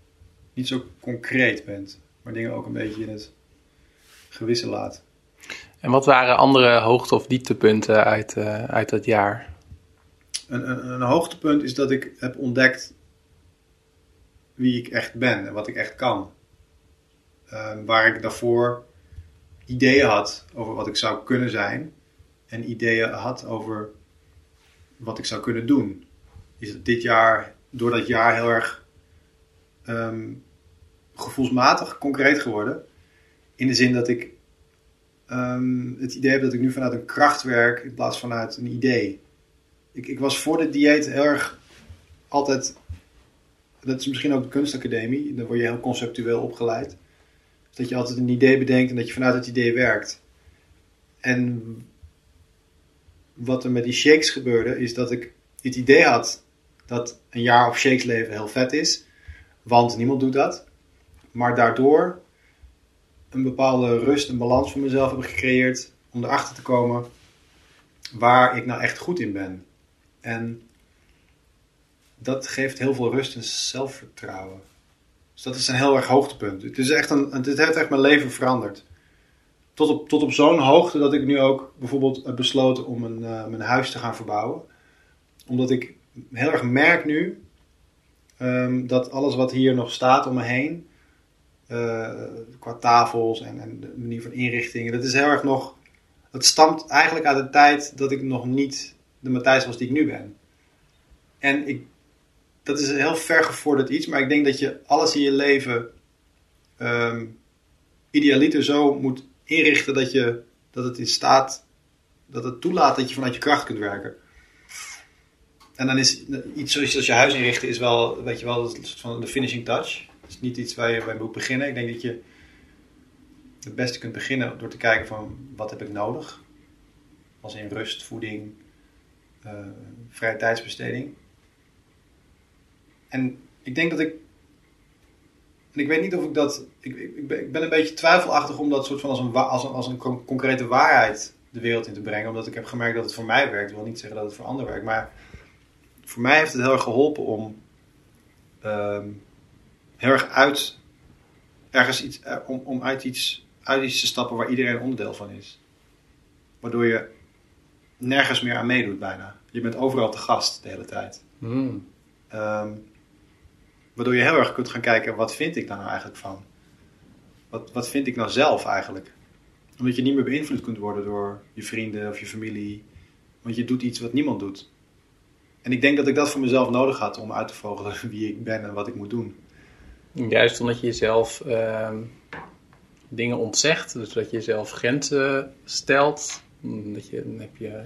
niet zo concreet bent, maar dingen ook een beetje in het gewisse laat. En wat waren andere hoogte- of dieptepunten uit, uh, uit dat jaar? Een, een, een, hoogtepunt is dat ik heb ontdekt wie ik echt ben en wat ik echt kan. Uh, waar ik daarvoor ideeën had over wat ik zou kunnen zijn en ideeën had over wat ik zou kunnen doen. Is dit jaar, door dat jaar heel erg um, gevoelsmatig concreet geworden. In de zin dat ik um, het idee heb dat ik nu vanuit een kracht werk in plaats van vanuit een idee. Ik, ik was voor dit dieet heel erg altijd. Dat is misschien ook de kunstacademie. Dan word je heel conceptueel opgeleid. Dat je altijd een idee bedenkt en dat je vanuit het idee werkt. En wat er met die shakes gebeurde, is dat ik het idee had dat een jaar op shakes leven heel vet is. Want niemand doet dat. Maar daardoor een bepaalde rust en balans voor mezelf heb gecreëerd om erachter te komen waar ik nou echt goed in ben. En dat geeft heel veel rust en zelfvertrouwen. Dus dat is een heel erg hoogtepunt. Het, is echt een, het heeft echt mijn leven veranderd. Tot op, tot op zo'n hoogte dat ik nu ook bijvoorbeeld heb besloten om een, uh, mijn huis te gaan verbouwen. Omdat ik heel erg merk nu um, dat alles wat hier nog staat om me heen, uh, qua tafels en, en de manier van inrichtingen, dat is heel erg nog. Dat stamt eigenlijk uit de tijd dat ik nog niet de Matthijs was die ik nu ben. En ik, dat is een heel vergevorderd iets, maar ik denk dat je alles in je leven um, idealiter zo moet inrichten dat, je, dat het in staat, dat het toelaat dat je vanuit je kracht kunt werken. En dan is iets zoals je huis inrichten is wel, weet je wel, een soort van de finishing touch. Het is niet iets waar je bij moet beginnen. Ik denk dat je het beste kunt beginnen door te kijken van wat heb ik nodig. Als in rust, voeding, uh, vrije tijdsbesteding. En ik denk dat ik. En ik weet niet of ik dat. Ik, ik, ben, ik ben een beetje twijfelachtig om dat soort van als een, als, een, als een concrete waarheid de wereld in te brengen. Omdat ik heb gemerkt dat het voor mij werkt. Ik wil niet zeggen dat het voor anderen werkt. Maar voor mij heeft het heel erg geholpen om. Um, heel erg uit. Ergens iets. Uh, om, om uit, iets, uit iets te stappen waar iedereen onderdeel van is. Waardoor je nergens meer aan meedoet bijna. Je bent overal te gast de hele tijd. Mm. Um, waardoor je heel erg kunt gaan kijken, wat vind ik daar nou eigenlijk van? Wat, wat vind ik nou zelf eigenlijk? Omdat je niet meer beïnvloed kunt worden door je vrienden of je familie. Want je doet iets wat niemand doet. En ik denk dat ik dat voor mezelf nodig had om uit te vogelen [LAUGHS] wie ik ben en wat ik moet doen. Juist omdat je jezelf uh, dingen ontzegt, dus dat je jezelf grenzen stelt. Dat je, dan heb je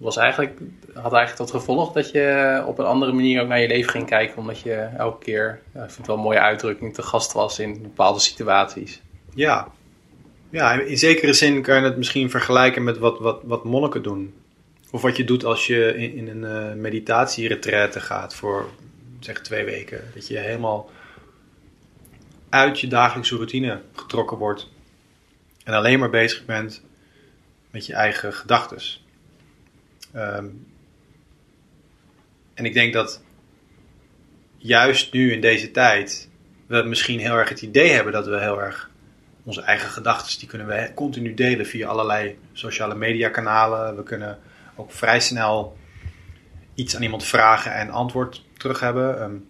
was eigenlijk, had eigenlijk tot gevolg dat je op een andere manier ook naar je leven ging kijken. Omdat je elke keer, ik vind het wel een mooie uitdrukking, te gast was in bepaalde situaties. Ja, ja in zekere zin kan je het misschien vergelijken met wat, wat, wat monniken doen. Of wat je doet als je in, een uh, meditatieretraite gaat voor zeg twee weken. Dat je helemaal uit je dagelijkse routine getrokken wordt. En alleen maar bezig bent met je eigen gedachtes. Um, en ik denk dat juist nu in deze tijd we misschien heel erg het idee hebben dat we heel erg onze eigen gedachten, die kunnen we continu delen via allerlei sociale media kanalen. We kunnen ook vrij snel iets aan iemand vragen en antwoord terug hebben. Um,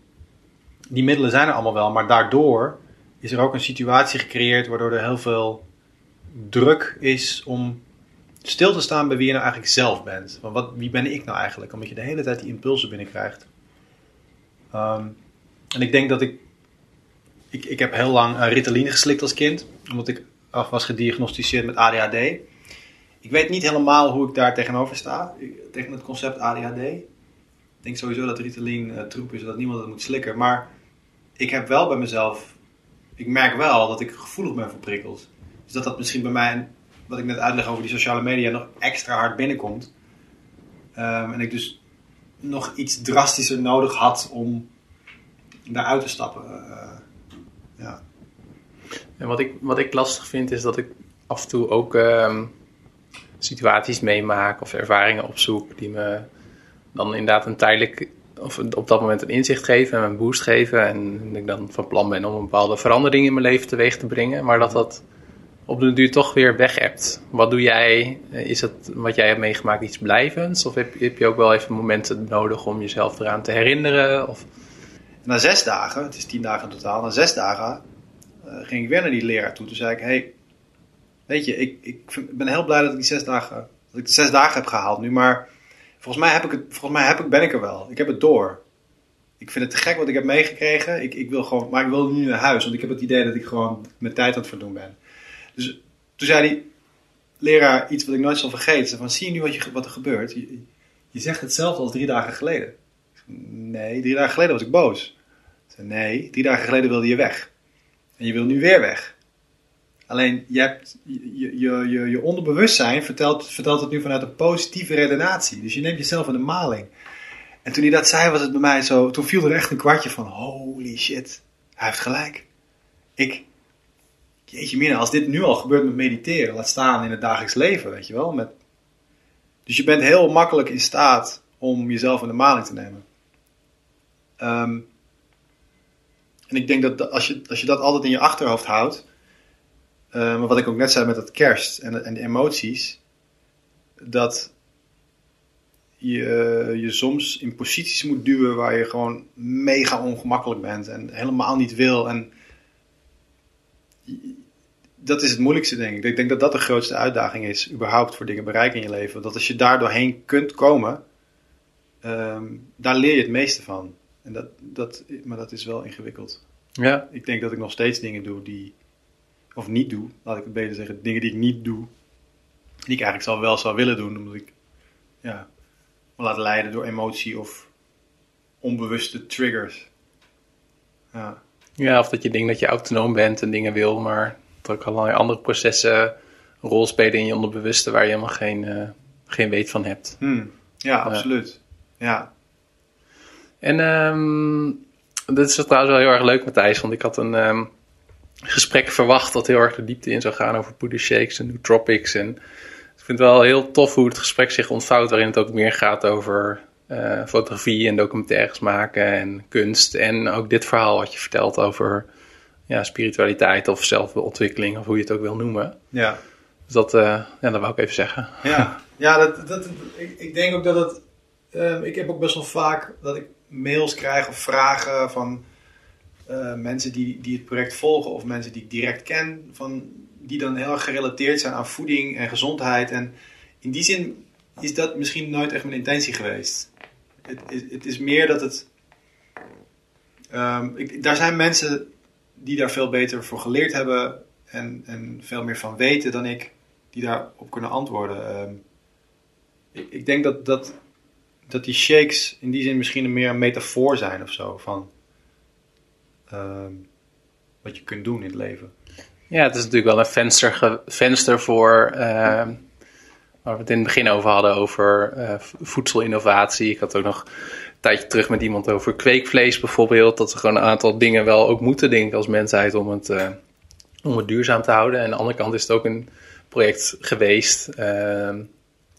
die middelen zijn er allemaal wel, maar daardoor is er ook een situatie gecreëerd waardoor er heel veel druk is om stil te staan bij wie je nou eigenlijk zelf bent. Want wat, wie ben ik nou eigenlijk? Omdat je de hele tijd die impulsen binnenkrijgt. Um, en ik denk dat ik, ik... Ik heb heel lang uh, Ritaline geslikt als kind. Omdat ik af was gediagnosticeerd met ADHD. Ik weet niet helemaal hoe ik daar tegenover sta. Tegen het concept ADHD. Ik denk sowieso dat Ritalin uh, troep is. Dat niemand het moet slikken. Maar ik heb wel bij mezelf... Ik merk wel dat ik gevoelig ben voor prikkels. Dus dat dat misschien bij mij wat ik net uitleg over die sociale media nog extra hard binnenkomt. Um, en ik dus nog iets drastischer nodig had om daaruit te stappen. Uh, ja. En wat ik, wat ik lastig vind is dat ik af en toe ook um, situaties meemaak of ervaringen opzoek die me dan inderdaad een tijdelijk of op dat moment een inzicht geven en een boost geven. En ik dan van plan ben om een bepaalde verandering in mijn leven teweeg te brengen. Maar dat dat op de duur toch weer weg hebt. Wat doe jij? Is het wat jij hebt meegemaakt iets blijvends? Of heb, heb je ook wel even momenten nodig om jezelf eraan te herinneren? Of... Na zes dagen, het is tien dagen in totaal, na zes dagen uh, ging ik weer naar die leraar toe. Toen zei ik, hey, weet je, ik, ik ben heel blij dat ik die zes dagen, dat ik de zes dagen heb gehaald nu, maar volgens mij, heb ik het, volgens mij heb ik, ben ik er wel. Ik heb het door. Ik vind het te gek wat ik heb meegekregen. Ik, ik wil gewoon, maar ik wil nu naar huis, want ik heb het idee dat ik gewoon mijn tijd aan het verdoen ben. Dus toen zei die leraar iets wat ik nooit zal vergeten. Van, zie je nu wat, je, wat er gebeurt? Je, je zegt hetzelfde als drie dagen geleden. Nee, drie dagen geleden was ik boos. Zei, nee, drie dagen geleden wilde je weg. En je wil nu weer weg. Alleen, je, je, je, je onderbewustzijn vertelt, vertelt het nu vanuit een positieve redenatie. Dus je neemt jezelf in de maling. En toen hij dat zei, was het bij mij zo... Toen viel er echt een kwartje van, holy shit, hij heeft gelijk. Ik, jeetje mina, als dit nu al gebeurt met mediteren, laat staan in het dagelijks leven, weet je wel. Met, dus je bent heel makkelijk in staat om jezelf in de maling te nemen. Ehm, en ik denk dat als je, als je dat altijd in je achterhoofd houdt, maar wat ik ook net zei met dat kerst en, en de emoties, dat je je soms in posities moet duwen waar je gewoon mega ongemakkelijk bent en helemaal niet wil. En dat is het moeilijkste, denk ik. Ik denk dat dat de grootste uitdaging is, überhaupt voor dingen bereiken in je leven. Dat als je daar doorheen kunt komen, um, daar leer je het meeste van. En dat, dat, maar dat is wel ingewikkeld. Ja. Ik denk dat ik nog steeds dingen doe die, of niet doe, laat ik het beter zeggen, dingen die ik niet doe, die ik eigenlijk zou wel zou willen doen, omdat ik ja, me laat leiden door emotie of onbewuste triggers. Ja. Ja, of dat je denkt dat je autonoom bent en dingen wil, maar dat ook allerlei andere processen een rol spelen in je onderbewuste waar je helemaal geen, uh, geen weet van hebt. Hmm. Ja, absoluut. Ja. En um, dit is trouwens wel heel erg leuk, Matthijs, want ik had een um, gesprek verwacht dat heel erg de diepte in zou gaan over poeder shakes en nootropics. En ik vind het wel heel tof hoe het gesprek zich ontvouwt, waarin het ook meer gaat over uh, fotografie en documentaires maken en kunst. En ook dit verhaal wat je vertelt over ja, spiritualiteit of zelfontwikkeling, of hoe je het ook wil noemen. Ja. Dus dat, uh, ja, dat wou ik even zeggen. Ja, ja dat, dat, ik, ik denk ook dat het. Um, ik heb ook best wel vaak dat ik mails krijg of vragen van uh, mensen die, die het project volgen of mensen die ik direct ken, van, die dan heel erg gerelateerd zijn aan voeding en gezondheid. En in die zin is dat misschien nooit echt mijn intentie geweest. Het, het, het is meer dat het. Um, ik, daar zijn mensen die daar veel beter voor geleerd hebben en, en veel meer van weten dan ik, die daarop kunnen antwoorden. Um, ik, ik, denk dat, dat, dat die shakes in die zin misschien meer een metafoor zijn of zo van um, wat je kunt doen in het leven. Ja, het is natuurlijk wel een venster, venster voor. Uh, waar we het in het begin over hadden, over uh, voedselinnovatie. Ik had ook nog tijdje terug met iemand over kweekvlees bijvoorbeeld. Dat we gewoon een aantal dingen wel ook moeten denken als mensheid om het, uh, om het duurzaam te houden. En aan de andere kant is het ook een project geweest. Uh,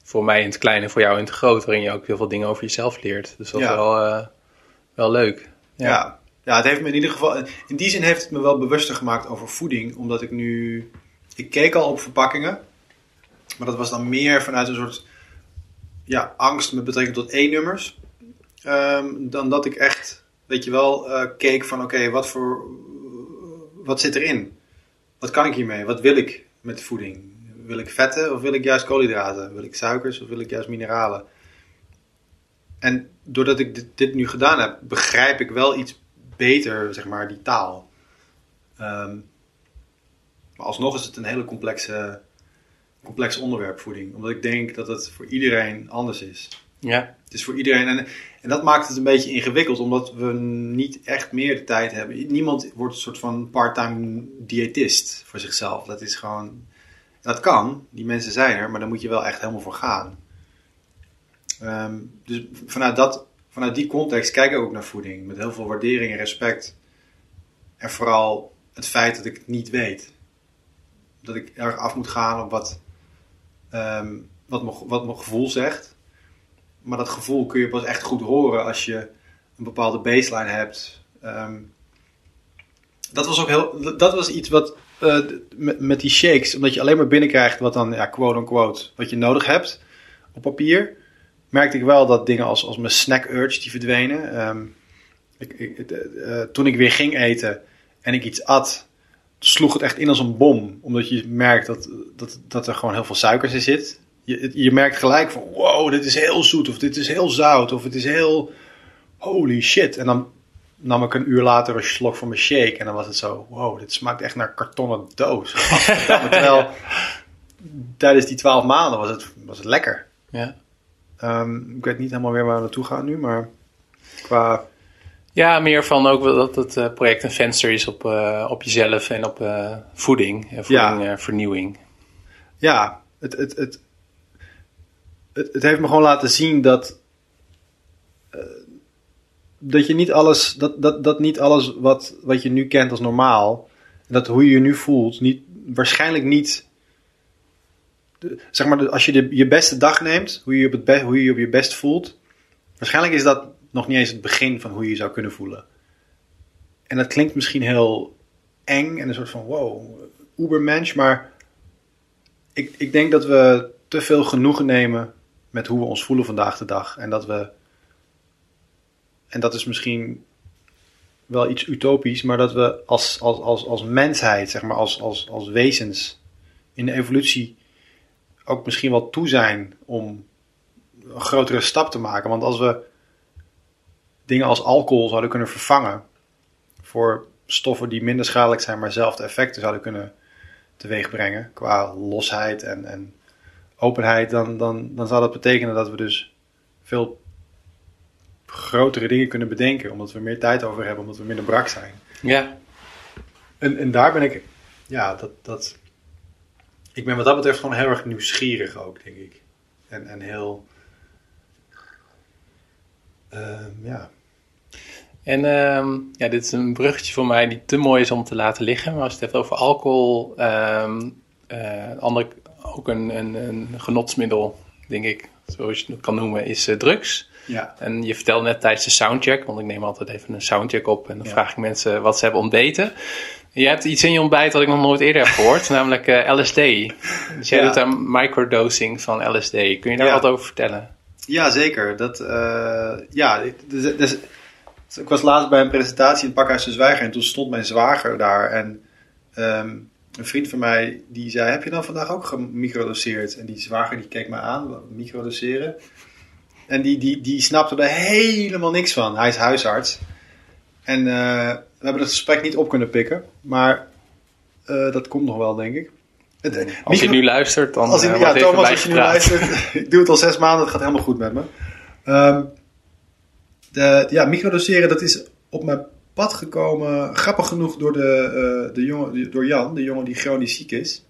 voor mij in het klein en voor jou in het groot. Waarin je ook heel veel dingen over jezelf leert. Dus dat ja. is wel, uh, wel leuk. Ja. ja. Ja. het heeft me in ieder geval. In die zin heeft het me wel bewuster gemaakt over voeding. Omdat ik nu. Ik keek al op verpakkingen. Maar dat was dan meer vanuit een soort. Ja, angst met betrekking tot E-nummers. Um, dan dat ik echt, weet je wel, uh, keek van oké, wat voor, wat zit erin? Wat kan ik hiermee? Wat wil ik met de voeding? Wil ik vetten of wil ik juist koolhydraten? Wil ik suikers of wil ik juist mineralen? En doordat ik dit, dit nu gedaan heb, begrijp ik wel iets beter, zeg maar, die taal. Um, maar alsnog is het een hele complexe, complex onderwerp, voeding. Omdat ik denk dat het voor iedereen anders is. Ja. Het is voor iedereen. En, en dat maakt het een beetje ingewikkeld, omdat we niet echt meer de tijd hebben. Niemand wordt een soort van part-time diëtist voor zichzelf. Dat is gewoon. Dat kan, die mensen zijn er, maar daar moet je wel echt helemaal voor gaan. Um, dus vanuit, dat, vanuit die context kijk ik ook naar voeding. Met heel veel waardering en respect. En vooral het feit dat ik het niet weet. Dat ik erg af moet gaan op wat, um, wat, mijn, wat mijn gevoel zegt. Maar dat gevoel kun je pas echt goed horen als je een bepaalde baseline hebt. Um, dat was ook heel. Dat was iets wat. Uh, met, die shakes, omdat je alleen maar binnenkrijgt wat dan, ja, quote unquote, wat je nodig hebt op papier. Merkte ik wel dat dingen als, als mijn snack urge die verdwenen. Um, ik, ik, uh, toen ik weer ging eten en ik iets at, sloeg het echt in als een bom. Omdat je merkt dat, dat, dat er gewoon heel veel suikers in zit je, je merkt gelijk van wow, dit is heel zoet of dit is heel zout of het is heel holy shit. En dan nam ik een uur later een slok van mijn shake en dan was het zo wow, dit smaakt echt naar kartonnen doos. [LAUGHS] Terwijl tijdens die twaalf maanden was het, was het lekker. Ja. Ehm, ik weet niet helemaal weer waar we naartoe gaan nu, maar qua... Ja, meer van ook dat het eh, project een venster is op, eh, op jezelf en op eh, voeding. en voeding, Ja. vernieuwing. Ja, het, het, het, het, heeft me gewoon laten zien dat... eh, dat je niet alles, dat, dat, dat niet alles wat, wat je nu kent als normaal, dat hoe je je nu voelt, niet, waarschijnlijk niet. zeg maar, als je de, je beste dag neemt, hoe je, je op het be- hoe je je op je best voelt, waarschijnlijk is dat nog niet eens het begin van hoe je je zou kunnen voelen. En dat klinkt misschien heel eng en een soort van wow, ubermensch, maar ik, ik denk dat we te veel genoegen nemen met hoe we ons voelen vandaag de dag. En dat we. En dat is misschien wel iets utopisch, maar dat we als, als, als, als mensheid, zeg maar, als, als, als wezens in de evolutie ook misschien wel toe zijn om een grotere stap te maken. Want als we dingen als alcohol zouden kunnen vervangen voor stoffen die minder schadelijk zijn, maar dezelfde effecten zouden kunnen teweegbrengen qua losheid en, en openheid, dan, dan, dan zou dat betekenen dat we dus veel grotere dingen kunnen bedenken, omdat we meer tijd over hebben, omdat we minder brak zijn. Ja, En, en daar ben ik, ja, dat, dat, ik ben wat dat betreft gewoon heel erg nieuwsgierig ook, denk ik. En, en heel, ehm, ja, En ehm, ja, dit is een bruggetje voor mij die te mooi is om te laten liggen. Maar als je het hebt over alcohol, ehm eh, ander, ook een, een, een genotsmiddel, denk ik, zoals je het kan noemen, is eh, drugs. ja, En je vertelde net tijdens de soundcheck, want ik neem altijd even een soundcheck op en dan Ja. vraag ik mensen wat ze hebben ontbeten. Je hebt iets in je ontbijt wat ik nog nooit eerder heb gehoord, [LAUGHS] namelijk eh, LSD. Dus jij Ja. doet aan microdosing van LSD. Kun je daar Ja. wat over vertellen? Ja, zeker. Dat, eh, ja, dus, dus- ik was laatst bij een presentatie in het Pakhuis de Zwijger en toen stond mijn zwager daar. En ehm, een vriend van mij die zei, heb je dan vandaag ook gemicrodoseerd? En die zwager die keek me aan, microdoseren. En die, die, die snapte er helemaal niks van. Hij is huisarts. En eh, we hebben het gesprek niet op kunnen pikken, maar eh, dat komt nog wel, denk ik. Het- Als je nu luistert, dan als eh, wordt ja, Thomas, als je nu luistert. [LAUGHS] ik doe het al zes maanden, het gaat helemaal goed met me. Ehm, de, ja, microdoseren, dat is op mijn pad gekomen, grappig genoeg, door, de, eh, de jongen, door Jan, de jongen die chronisch ziek is.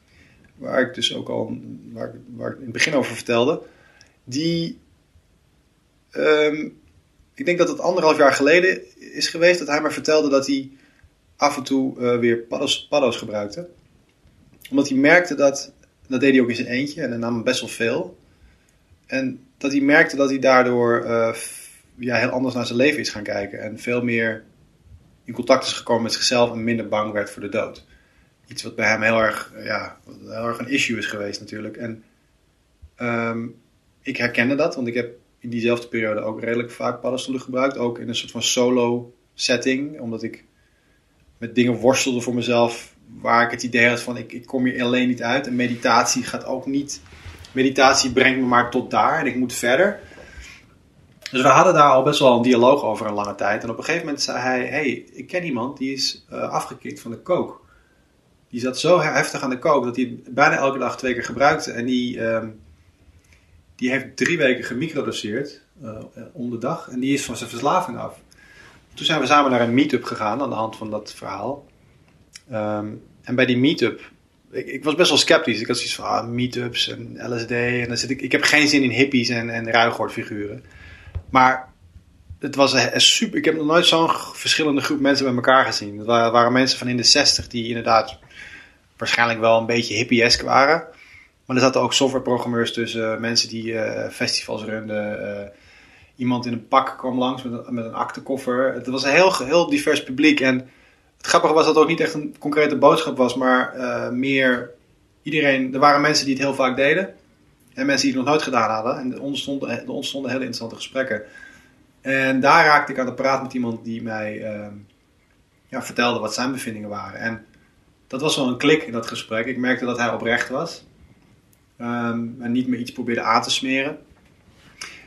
Waar ik dus ook al waar, waar ik in het begin over vertelde. Die, ehm, ik denk dat het anderhalf jaar geleden is geweest dat hij me vertelde dat hij af en toe eh, weer paddo's, paddo's gebruikte. Omdat hij merkte dat, dat deed hij ook in zijn eentje en hij nam best wel veel. En dat hij merkte dat hij daardoor eh, ja, heel anders naar zijn leven is gaan kijken. En veel meer in contact is gekomen met zichzelf en minder bang werd voor de dood. Iets wat bij hem heel erg, eh, ja, heel erg een issue is geweest natuurlijk. En ehm, ik herkende dat, want ik heb in diezelfde periode ook redelijk vaak paddenstoelen gebruikt. Ook in een soort van solo setting, omdat ik met dingen worstelde voor mezelf. Waar ik het idee had van ik, ik kom hier alleen niet uit. En meditatie gaat ook niet. Meditatie brengt me maar tot daar en ik moet verder. Dus we hadden daar al best wel een dialoog over een lange tijd. En op een gegeven moment zei hij: hey, ik ken iemand die is eh, afgekikt van de coke. Die zat zo heftig aan de coke dat hij bijna elke dag twee keer gebruikte. En die, ehm, die heeft drie weken gemicrodoseerd eh, om de dag. En die is van zijn verslaving af. Toen zijn we samen naar een meet-up gegaan aan de hand van dat verhaal. Ehm, en bij die meet-up, ik, was best wel sceptisch. Ik had zoiets van ah, meet-ups en LSD. En dan zit ik, ik heb geen zin in hippies en, en. Maar het was een, super. Ik heb nog nooit zo'n verschillende groep mensen bij elkaar gezien. Het waren, mensen van in de 60 die inderdaad waarschijnlijk wel een beetje hippiesk waren. Maar er zaten ook softwareprogrammeurs tussen, mensen die eh, festivals runden. eh, iemand in een pak kwam langs met een, met een aktenkoffer. Het was een heel, heel divers publiek. En het grappige was dat het ook niet echt een concrete boodschap was, maar eh, meer iedereen. Er waren mensen die het heel vaak deden. En mensen die het nog nooit gedaan hadden. En er ontstonden, ontstonden hele interessante gesprekken. En daar raakte ik aan de praat met iemand die mij ehm, ja, vertelde wat zijn bevindingen waren. En dat was wel een klik in dat gesprek. Ik merkte dat hij oprecht was. Ehm, en niet meer iets probeerde aan te smeren.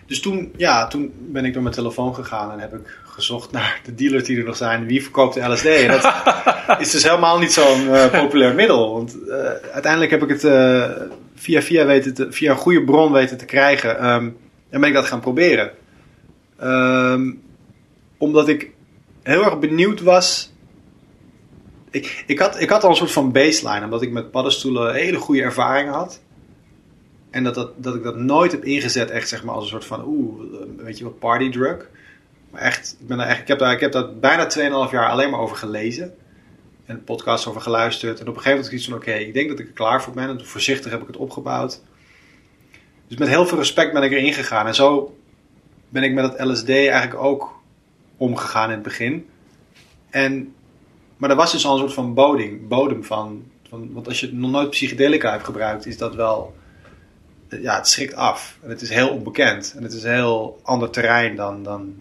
Dus toen, ja, toen ben ik door mijn telefoon gegaan en heb ik gezocht [LAUGHS] naar de dealers die er nog zijn. Wie verkoopt de LSD? En dat [LAUGHS] is dus helemaal niet zo'n eh, populair middel. Want eh, uiteindelijk heb ik het eh, via, via, weten te, via een goede bron weten te krijgen. Ehm, En ben ik dat gaan proberen. Ehm, omdat ik heel erg benieuwd was. Ik, ik, had, ik had al een soort van baseline, omdat ik met paddenstoelen hele goede ervaringen had. En dat, dat, dat ik dat nooit heb ingezet, echt zeg maar als een soort van, oeh, weet je wat, party drug. Maar echt, ik, ben daar echt, ik, heb daar, ik heb daar bijna 2,5 jaar alleen maar over gelezen. En podcasts over geluisterd. En op een gegeven moment iets van, oké, ik denk dat ik er klaar voor ben. En voorzichtig heb ik het opgebouwd. Dus met heel veel respect ben ik erin gegaan. En zo ben ik met het LSD eigenlijk ook omgegaan in het begin. En, maar er was dus al een soort van bodem, bodem van, van... Want als je nog nooit psychedelica hebt gebruikt, is dat wel... Ja, het schrikt af. En het is heel onbekend. En het is een heel ander terrein dan, dan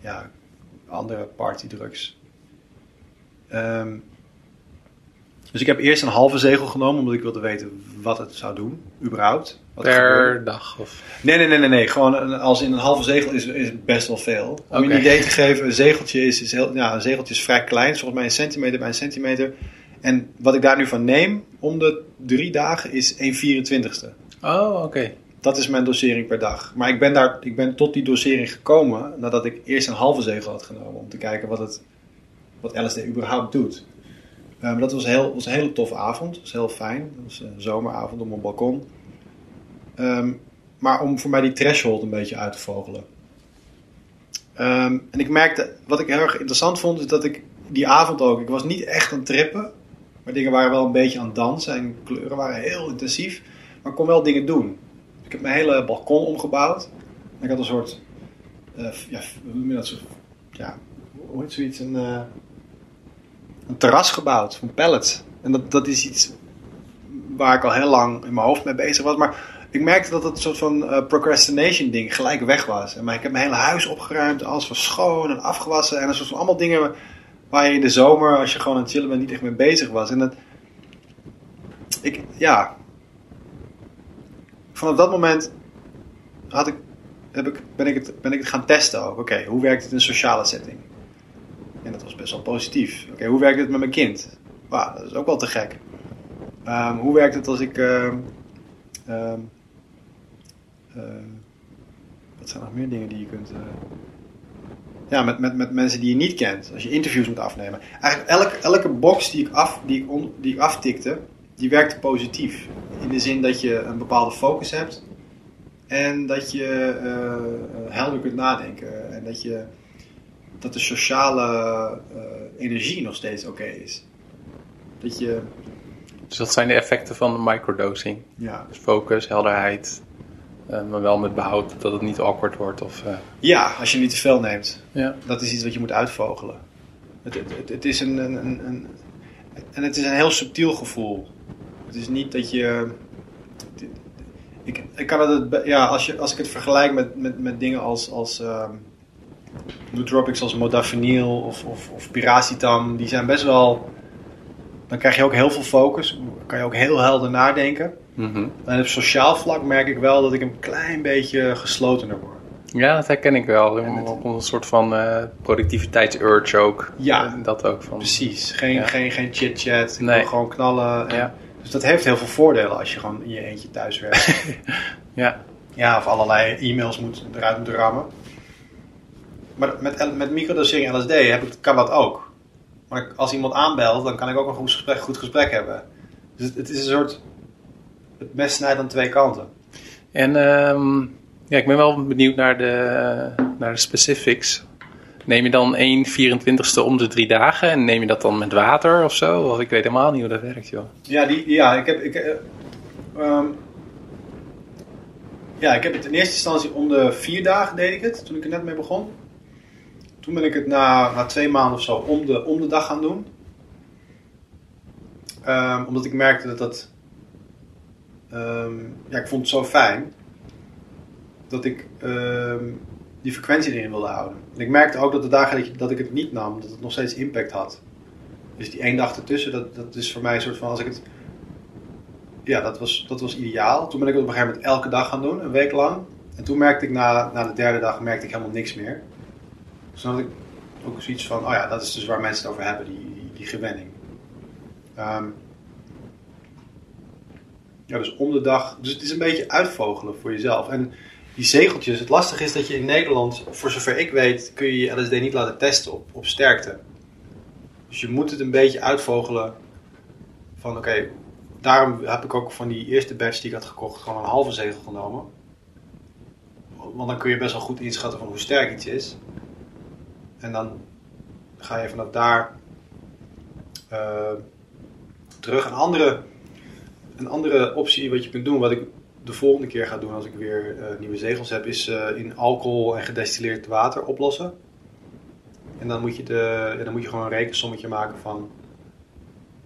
ja, andere partydrugs. Ehm, dus ik heb eerst een halve zegel genomen, omdat ik wilde weten wat het zou doen, überhaupt. Wat er Per dag? Of... Nee, nee, nee, nee, nee. Gewoon een- als in een halve zegel is, is best wel veel. Om je een idee te geven, een zegeltje is, is heel, ja, een zegeltje is vrij klein, volgens mij een centimeter bij een centimeter. En wat ik daar nu van neem, om de drie dagen, is 1 24ste. Oh, oké. Dat is mijn dosering per dag. Maar ik ben, daar, ik ben tot die dosering gekomen nadat ik eerst een halve zegel had genomen. Om te kijken wat, het, wat LSD überhaupt doet. Eh, maar dat was, heel, was een hele toffe avond. Dat was heel fijn. Dat was een zomeravond op mijn balkon. Ehm, maar om voor mij die threshold een beetje uit te vogelen. Ehm, en ik merkte, wat ik heel erg interessant vond, is dat ik die avond ook, ik was niet echt aan trippen. Maar dingen waren wel een beetje aan het dansen en kleuren waren heel intensief. Maar ik kon wel dingen doen. Ik heb mijn hele balkon omgebouwd. En ik had een soort, eh, ja, dat? Ja, hoe heet zoiets? Een, eh, een terras gebouwd van pallets. En dat, dat is iets waar ik al heel lang in mijn hoofd mee bezig was. Maar ik merkte dat het een soort van eh, procrastination ding gelijk weg was. En maar ik heb mijn hele huis opgeruimd, alles was schoon en afgewassen. En een soort van allemaal dingen waar je in de zomer, als je gewoon aan het chillen bent, niet echt mee bezig was. En dat, ik, ja, vanaf dat moment had ik, heb ik, ben, ik het, ben ik het gaan testen ook. Oké, hoe werkt het in een sociale setting? En dat was best wel positief. Oké, hoe werkt het met mijn kind? Wauw, dat is ook wel te gek. Ehm, hoe werkt het als ik. ehm, ehm, eh, wat zijn nog meer dingen die je kunt. eh, ja, met, met, met mensen die je niet kent. Als je interviews moet afnemen. Eigenlijk elke, elke box die ik, af, die, ik on, die ik aftikte, die werkte positief. In de zin dat je een bepaalde focus hebt. En dat je eh, helder kunt nadenken. En dat, je, dat de sociale eh, energie nog steeds oké is. Dat je, Dus dat zijn de effecten van de microdosing. ja, Dus focus, helderheid. eh, maar wel met behoud dat het niet awkward wordt. Of, ja, als je niet te veel neemt. ja. Dat is iets wat je moet uitvogelen. Het, het, het, het is een, een, een, een- En het is een heel subtiel gevoel. Het is niet dat je. Ik, ik kan het. Ja, als, je, als ik het vergelijk met, met, met dingen als. als ehm nootropics als modafinil of, of, of piracetam, die zijn best wel. Dan krijg je ook heel veel focus. Kan je ook heel helder nadenken. Mhm. En op sociaal vlak merk ik wel dat ik een klein beetje geslotener word. ja, dat herken ik wel. Ook een soort van eh productiviteitsurge ook. Ja. Dat ook. Van, Precies, geen, Ja. geen, geen chit-chat. Ik Nee. wil gewoon knallen. En- Ja. Dus dat heeft heel veel voordelen als je gewoon in je eentje thuis werkt. [LAUGHS] Ja. ja, of allerlei e-mails moet, eruit moet rammen. Maar met, met microdosering LSD heb ik, kan dat ook. Maar als iemand aanbelt, dan kan ik ook een goed gesprek, goed gesprek hebben. Dus het, het is een soort... Het mes snijdt aan twee kanten. En ehm, ja, ik ben wel benieuwd naar de, naar de specifics. Neem je dan 1 24ste om de drie dagen en neem je dat dan met water of zo? Of ik weet helemaal niet hoe dat werkt, joh. Ja, die, ja ik heb... Ik, eh, ehm, ja, ik heb het in eerste instantie om de vier dagen deed ik het, toen ik er net mee begon. Toen ben ik het na, na twee maanden of zo om de, om de dag gaan doen. Ehm, omdat ik merkte dat dat... ehm, ja, ik vond het zo fijn. Dat ik die frequentie erin wilde houden. Ik merkte ook dat de dagen dat, dat ik het niet nam, dat het nog steeds impact had. Dus die één dag ertussen, dat, dat is voor mij een soort van... Als ik het, ja, dat was, dat was ideaal. Toen ben ik het op een gegeven moment elke dag gaan doen, een week lang. En toen merkte ik na, na de derde dag merkte ik helemaal niks meer. Dus dan had ik ook zoiets van, oh ja, dat is dus waar mensen het over hebben, die, die, die gewenning. Ehm, ja, dus om de dag. Dus het is een beetje uitvogelen voor jezelf. En die zegeltjes, het lastige is dat je in Nederland, voor zover ik weet, kun je je LSD niet laten testen op, op sterkte. Dus je moet het een beetje uitvogelen van oké, daarom heb ik ook van die eerste batch die ik had gekocht gewoon een halve zegel genomen. Want dan kun je best wel goed inschatten van hoe sterk iets is. En dan ga je vanaf daar uh, terug. Een andere, een andere optie wat je kunt doen, wat ik de volgende keer ga doen als ik weer uh, nieuwe zegels heb, is uh, in alcohol en gedestilleerd water oplossen. En dan moet je, de, dan moet je gewoon een rekensommetje maken van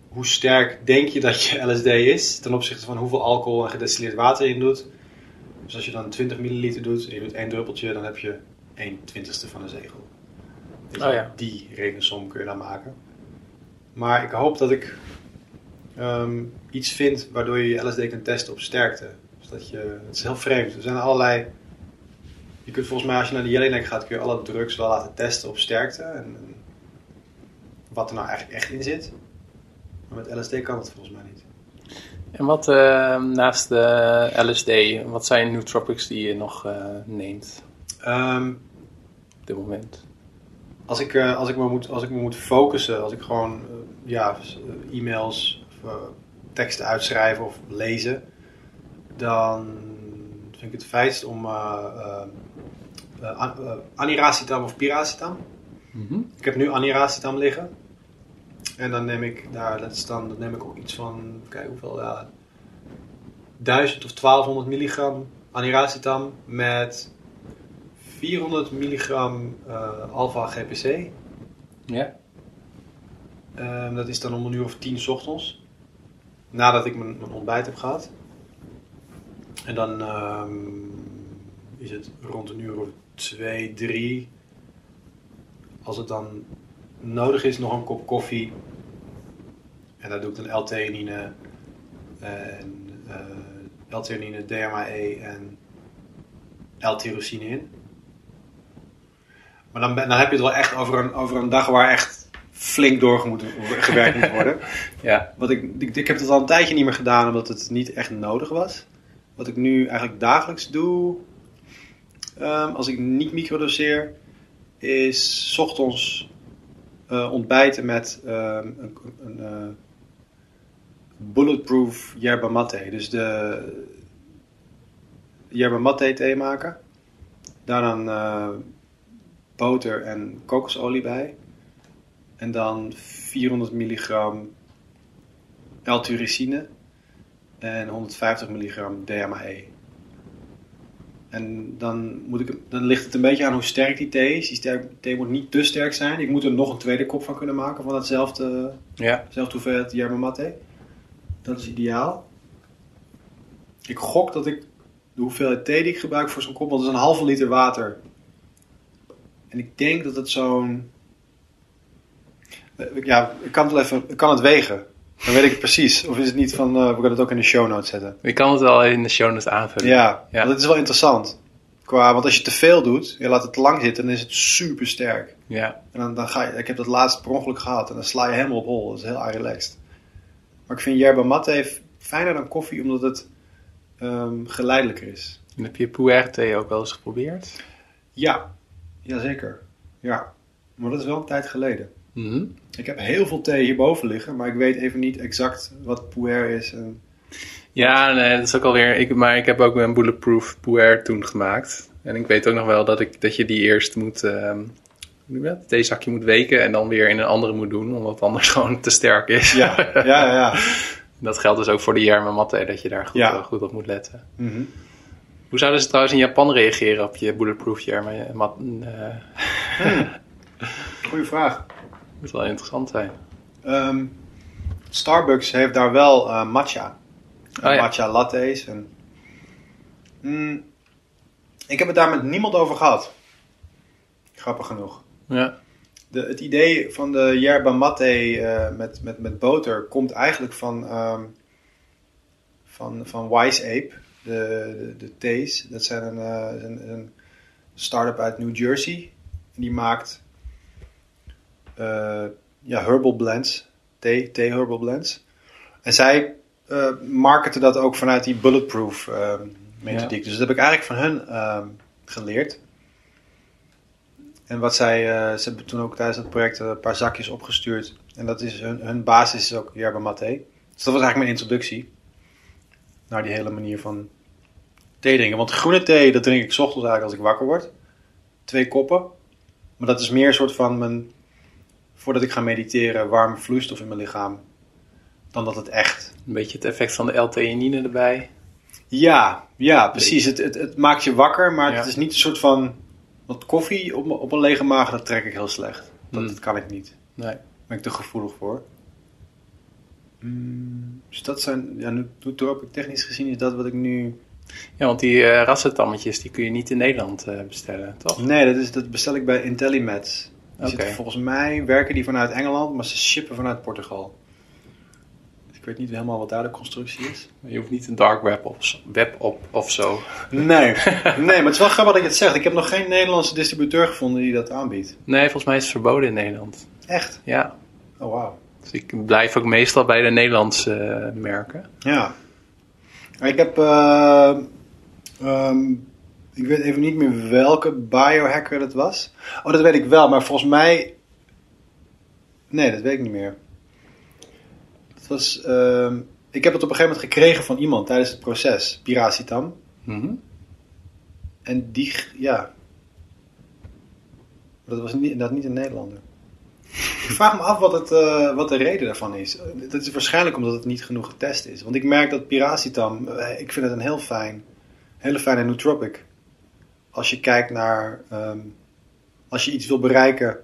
hoe sterk denk je dat je [LAUGHS] LSD is ten opzichte van hoeveel alcohol en gedestilleerd water je in doet. Dus als je dan 20 milliliter doet en je doet één druppeltje, dan heb je 1 twintigste van een zegel. Dus oh ja. Die rekensom kun je dan maken. Maar ik hoop dat ik um, iets vind waardoor je je LSD kunt testen op sterkte. Dus dat je, het is heel vreemd. Er zijn allerlei. Je kunt volgens mij, als je naar de Jelinek gaat, kun je alle drugs wel laten testen op sterkte. En, en wat er nou eigenlijk echt in zit. Maar met LSD kan dat volgens mij niet. En wat uh, naast de LSD, wat zijn nootropics die je nog uh, neemt? Um, op dit moment. Als ik, uh, als, ik me moet, als ik me moet focussen, als ik gewoon ja, e-mails of teksten uitschrijven of lezen, dan vind ik het fijnst om aniracetam of piracetam. Mm -hmm. Ik heb nu aniracetam liggen. En dan neem ik daar, dat is dan, dan neem ik ook iets van, kijk hoeveel, ja, 1000 of 1200 milligram aniracetam met 400 milligram uh, alpha GPC. Ja. Um, dat is dan om een uur of 10 s ochtends. Nadat ik mijn, mijn ontbijt heb gehad. En dan um, is het rond een uur of 2, 3. Als het dan nodig is, nog een kop koffie. En daar doe ik dan L-theanine en uh, L-theanine, DMAE en L-tyrosine in. Maar dan, dan heb je het wel echt over een, over een dag waar echt flink doorgewerkt moet worden. [LAUGHS] ja. Wat ik, ik, ik heb het al een tijdje niet meer gedaan omdat het niet echt nodig was. Wat ik nu eigenlijk dagelijks doe, um, als ik niet microdoseer, is 's ochtends uh, ontbijten met uh, een, een uh, bulletproof yerba mate. Dus de yerba mate thee maken. Daar dan boter en kokosolie bij. En dan 400 milligram L-tyrosine en 150 milligram DMAE. En dan, moet ik, dan ligt het een beetje aan hoe sterk die thee is. Die sterk, thee moet niet te sterk zijn. Ik moet er nog een tweede kop van kunnen maken van datzelfde, ja. hoeveelheid yerba mate. Dat is ideaal. Ik gok dat ik de hoeveelheid thee die ik gebruik voor zo'n kop, want dat is een halve liter water. En ik denk dat het zo'n... Ja, ik kan het, wel even, ik kan het wegen. Dan weet ik het precies. Of is het niet van, uh, we kunnen het ook in de show notes zetten. Je kan het wel in de show notes aanvullen. Ja, ja. het is wel interessant. Qua, want als je te veel doet, je laat het te lang zitten, dan is het super sterk. Ja. En dan, dan ga je, ik heb dat laatst per ongeluk gehad en dan sla je helemaal op hol. Dat is heel relaxed. Maar ik vind yerba mate fijner dan koffie, omdat het um, geleidelijker is. En heb je puer thee ook wel eens geprobeerd? Ja, jazeker. Ja, maar dat is wel een tijd geleden. Mm -hmm. Ik heb heel veel thee hierboven liggen, maar ik weet even niet exact wat puer is. En... Ja, nee, dat is ook alweer. Ik, maar ik heb ook een bulletproof puer toen gemaakt. En ik weet ook nog wel dat, ik, dat je die eerst moet. Um, het theezakje moet weken en dan weer in een andere moet doen, omdat het anders [LAUGHS] gewoon te sterk is. Ja, ja, ja. [LAUGHS] dat geldt dus ook voor de Yerma Matte, dat je daar goed, ja. goed op moet letten. Mm -hmm. Hoe zouden ze trouwens in Japan reageren op je bulletproof Yerma Matte? Uh... Hmm. [LAUGHS] Goeie vraag. Moet wel interessant zijn. Um, Starbucks heeft daar wel uh, matcha. Oh, ja. Matcha lattes. En, mm, ik heb het daar met niemand over gehad. Grappig genoeg. Ja. De, het idee van de yerba mate uh, met, met, met boter komt eigenlijk van, um, van, van Wise Ape, de, de, de thees. Dat zijn een, uh, een, een start-up uit New Jersey. En die maakt ja, herbal blends, thee, thee herbal blends. En zij uh, marketen dat ook vanuit die bulletproof uh, methodiek. Dus dat heb ik eigenlijk van hun ehm, geleerd. En wat zij, eh, ze hebben toen ook tijdens het project een paar zakjes opgestuurd. En dat is hun, hun basis is ook yerba mate. Dus dat was eigenlijk mijn introductie naar die hele manier van thee drinken. Want groene thee, dat drink ik 's ochtends eigenlijk als ik wakker word. Twee koppen. Maar dat is meer een soort van mijn, voordat ik ga mediteren, warme vloeistof in mijn lichaam. Dan dat het echt Een beetje het effect van de L-theanine erbij. Ja, ja precies. Het, het, het maakt je wakker, maar Ja. het is niet een soort van. Want koffie op, op een lege maag, dat trek ik heel slecht. Dat, Hmm. dat kan ik niet. Nee. Daar ben ik te gevoelig voor. Mm, dus dat zijn. Ja, nu, nootropic technisch gezien is dat wat ik nu. Ja, want die eh rassentammetjes die kun je niet in Nederland eh, bestellen, toch? Nee, dat, is, dat bestel ik bij IntelliMed. Die Oké. zitten volgens mij werken die vanuit Engeland, maar ze shippen vanuit Portugal. Dus ik weet niet helemaal wat daar de constructie is. Je hoeft niet een dark web op, web op of zo. Nee, [LAUGHS] nee, maar het is wel grappig dat je het zegt. Ik heb nog geen Nederlandse distributeur gevonden die dat aanbiedt. Nee, volgens mij is het verboden in Nederland. Echt? Ja, Oh, wauw. dus ik blijf ook meestal bij de Nederlandse eh, merken. Ja. Ik heb... eh, ehm, ik weet even niet meer welke biohacker dat was. Oh, dat weet ik wel, maar volgens mij... Nee, dat weet ik niet meer. Het was... ehm, ik heb het op een gegeven moment gekregen van iemand tijdens het proces. Piracitam. Mhm. En die... Ja. Dat was niet, dat niet een Nederlander. Ik vraag me af wat, het, eh, wat de reden daarvan is. Dat is waarschijnlijk omdat het niet genoeg getest is. Want ik merk dat piracitam, eh, ik vind het een heel fijn, hele fijne nootropic. Als je kijkt naar, ehm, als je iets wil bereiken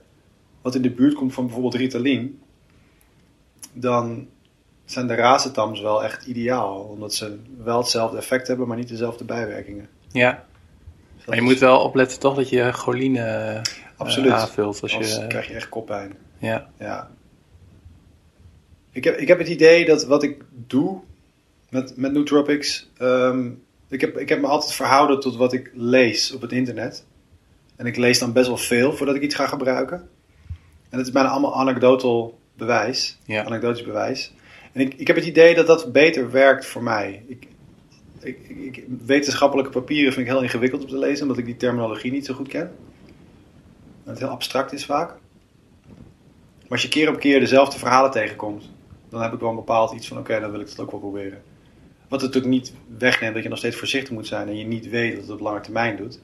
wat in de buurt komt van bijvoorbeeld Ritalin, dan zijn de racetams wel echt ideaal. Omdat ze wel hetzelfde effect hebben, maar niet dezelfde bijwerkingen. Ja, Dus maar je moet wel opletten toch dat je choline eh, Absoluut. aanvult. Als Anders je, krijg je echt koppijn. ja. Ja. Ik heb, ik heb het idee dat wat ik doe met, met nootropics. ehm, ik, heb, ik heb me altijd verhouden tot wat ik lees op het internet. En ik lees dan best wel veel voordat ik iets ga gebruiken. En het is bijna allemaal anekdotal bewijs. Ja. Anekdotisch bewijs. En ik, ik heb het idee dat dat beter werkt voor mij. Ik, ik, ik, wetenschappelijke papieren vind ik heel ingewikkeld om te lezen, omdat ik die terminologie niet zo goed ken. En het heel abstract is vaak. Maar als je keer op keer dezelfde verhalen tegenkomt, dan heb ik wel een bepaald iets van: oké, dan wil ik dat ook wel proberen. Wat het natuurlijk niet wegneemt dat je nog steeds voorzichtig moet zijn en je niet weet dat het op lange termijn doet.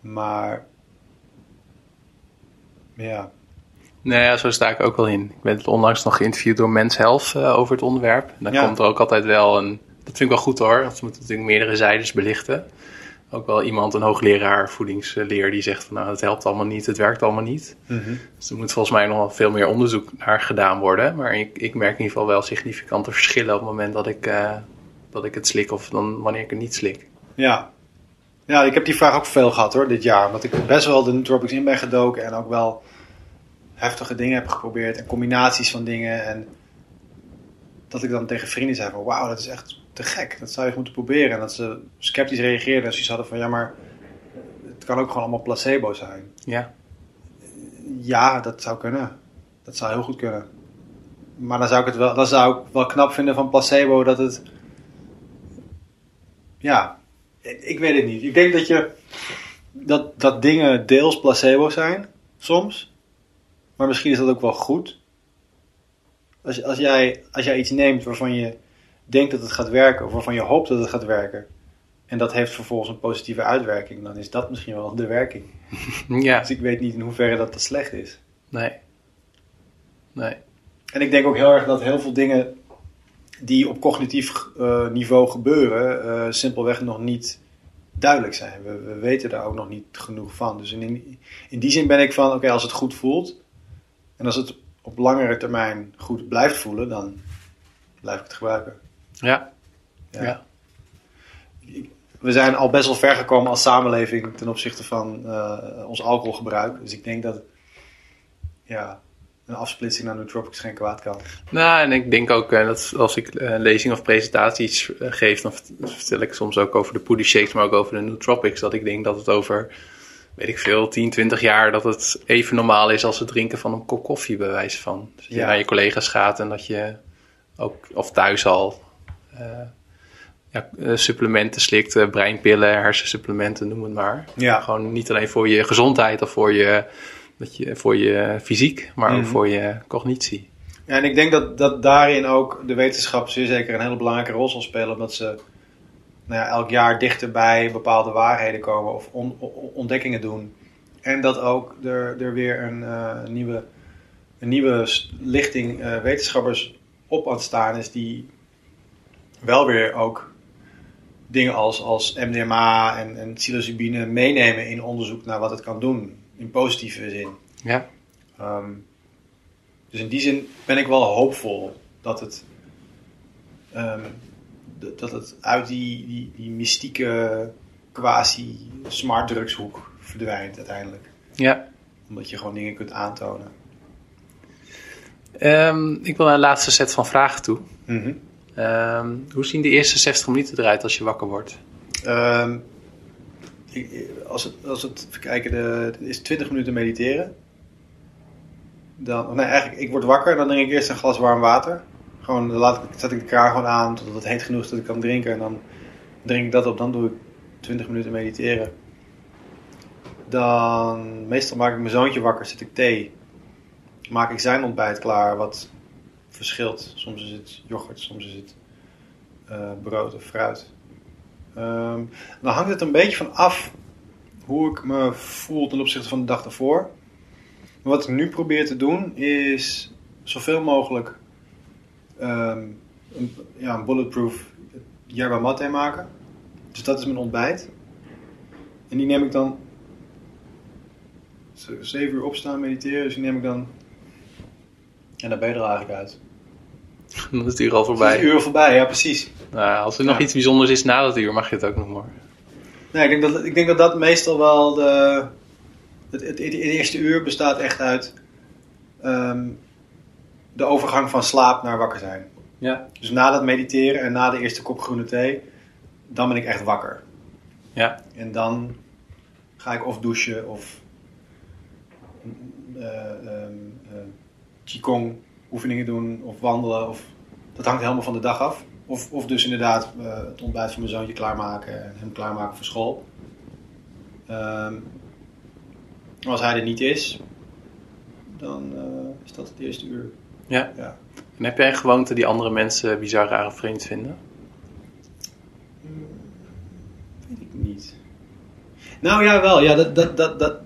Maar. Ja. Nee, ja, zo sta ik ook wel in. Ik ben onlangs nog geïnterviewd door Mens Health eh, over het onderwerp. En dan Ja. komt er ook altijd wel een... Dat vind ik wel goed hoor, want ze moeten natuurlijk meerdere zijdes belichten. Ook wel iemand, een hoogleraar voedingsleer, die zegt van nou, het helpt allemaal niet, het werkt allemaal niet. Dus er moet volgens mij nog wel veel meer onderzoek naar gedaan worden. Maar ik, ik merk in ieder geval wel significante verschillen op het moment dat ik, eh, dat ik het slik of dan wanneer ik het niet slik. Ja. Ja, ik heb die vraag ook veel gehad hoor, dit jaar. Omdat ik best wel de nootropics in ben gedoken en ook wel heftige dingen heb geprobeerd. En combinaties van dingen. En dat ik dan tegen vrienden zei van wauw, dat is echt te gek. Dat zou je moeten proberen. En dat ze sceptisch reageerden en zoiets hadden van ja, maar het kan ook gewoon allemaal placebo zijn. Ja, Ja, dat zou kunnen. Dat zou heel goed kunnen. Maar dan zou ik het wel, dan zou ik wel knap vinden van placebo dat het. Ja, ik, ik weet het niet. Ik denk dat je. Dat, dat dingen deels placebo zijn, soms. Maar misschien is dat ook wel goed. Als, als, jij, als jij iets neemt waarvan je denkt dat het gaat werken, of waarvan je hoopt dat het gaat werken. En dat heeft vervolgens een positieve uitwerking, dan is dat misschien wel de werking. [LAUGHS] ja, Dus ik weet niet in hoeverre dat te slecht is. nee. Nee. En ik denk ook heel erg dat heel veel dingen die op cognitief eh, niveau gebeuren, eh, simpelweg nog niet duidelijk zijn. We, we weten daar ook nog niet genoeg van. Dus in, in die zin ben ik van, oké, als het goed voelt en als het op langere termijn goed blijft voelen, dan blijf ik het gebruiken. Ja, Ja. ja. We zijn al best wel ver gekomen als samenleving ten opzichte van eh, ons alcoholgebruik. Dus ik denk dat ja, een afsplitsing naar nootropics geen kwaad kan. Nou, en ik denk ook eh, dat als ik eh, een lezing of presentaties eh, geef, dan vert- vertel ik soms ook over de poody shakes, maar ook over de nootropics. Dat ik denk dat het over, weet ik veel, 10, 20 jaar, dat het even normaal is als het drinken van een kop koffie, bij wijze van. Dus dat je Ja. naar je collega's gaat en dat je ook, of thuis al, eh, ja, eh, supplementen slikt, eh, breinpillen, hersensupplementen, noem het maar. Ja. Gewoon niet alleen voor je gezondheid of voor je, dat je, voor je fysiek, maar ook Mhm. voor je cognitie. Ja, en ik denk dat, dat daarin ook de wetenschap zeer zeker een hele belangrijke rol zal spelen. Omdat ze nou ja, elk jaar dichter bij bepaalde waarheden komen of on- on- ontdekkingen doen. En dat ook er, er weer een eh, nieuwe, een nieuwe lichting eh, wetenschappers op aan het staan is die wel weer ook dingen als, als MDMA en, en psilocybine meenemen in onderzoek naar wat het kan doen. In positieve zin. Ja, Ehm, dus in die zin ben ik wel hoopvol dat het, ehm, dat het uit die, die, die mystieke quasi-smart drugshoek verdwijnt uiteindelijk. ja. Omdat je gewoon dingen kunt aantonen. Ehm, ik wil naar de laatste set van vragen toe. Mhm. Ehm, hoe zien de eerste 60 minuten eruit als je wakker wordt? Ik- als, het, als het, even kijken, de, is 20 minuten mediteren. Dan, nee, eigenlijk, ik word wakker dan drink ik eerst een glas warm water. Gewoon, dan laat zet ik de kraan gewoon aan totdat het heet genoeg is dat ik kan drinken. En dan drink ik dat op, dan doe ik 20 minuten mediteren. Dan, meestal maak ik mijn zoontje wakker, zet ik thee. Maak ik zijn ontbijt klaar, wat verschilt. Soms is het yoghurt, soms is het eh, brood of fruit. Ehm, dan hangt het een beetje van af hoe ik me voel ten opzichte van de dag ervoor. Wat ik nu probeer te doen is zoveel mogelijk ehm, een, ja, een bulletproof yerba mate maken. Dus dat is mijn ontbijt. En die neem ik dan z- zeven uur opstaan, mediteren. Dus die neem ik dan... En dan ben je er eigenlijk uit. [LAUGHS] Dan is het uur al Voorbij. het uur voorbij, ja precies. Nou, als er nog Ja. iets bijzonders is na dat uur, mag je het ook nog maar. Nee, ik denk dat, ik denk dat dat meestal wel de. Het, het, het eerste uur bestaat echt uit. ehm, de overgang van slaap naar wakker zijn. Ja. Dus na dat mediteren en na de eerste kop groene thee. dan ben ik echt wakker. Ja. En dan ga ik of douchen of. eh, Qigong oefeningen doen of wandelen. Of, dat hangt helemaal van de dag af. Of, of dus inderdaad eh, het ontbijt van mijn zoontje klaarmaken en hem klaarmaken voor school. Ehm, als hij er niet is, dan eh, is dat het eerste uur. Ja. Ja. En heb jij een gewoonte die andere mensen bizar raar of vreemd vinden? Weet ik niet. Nou ja, wel. Ja, dat, dat, dat, dat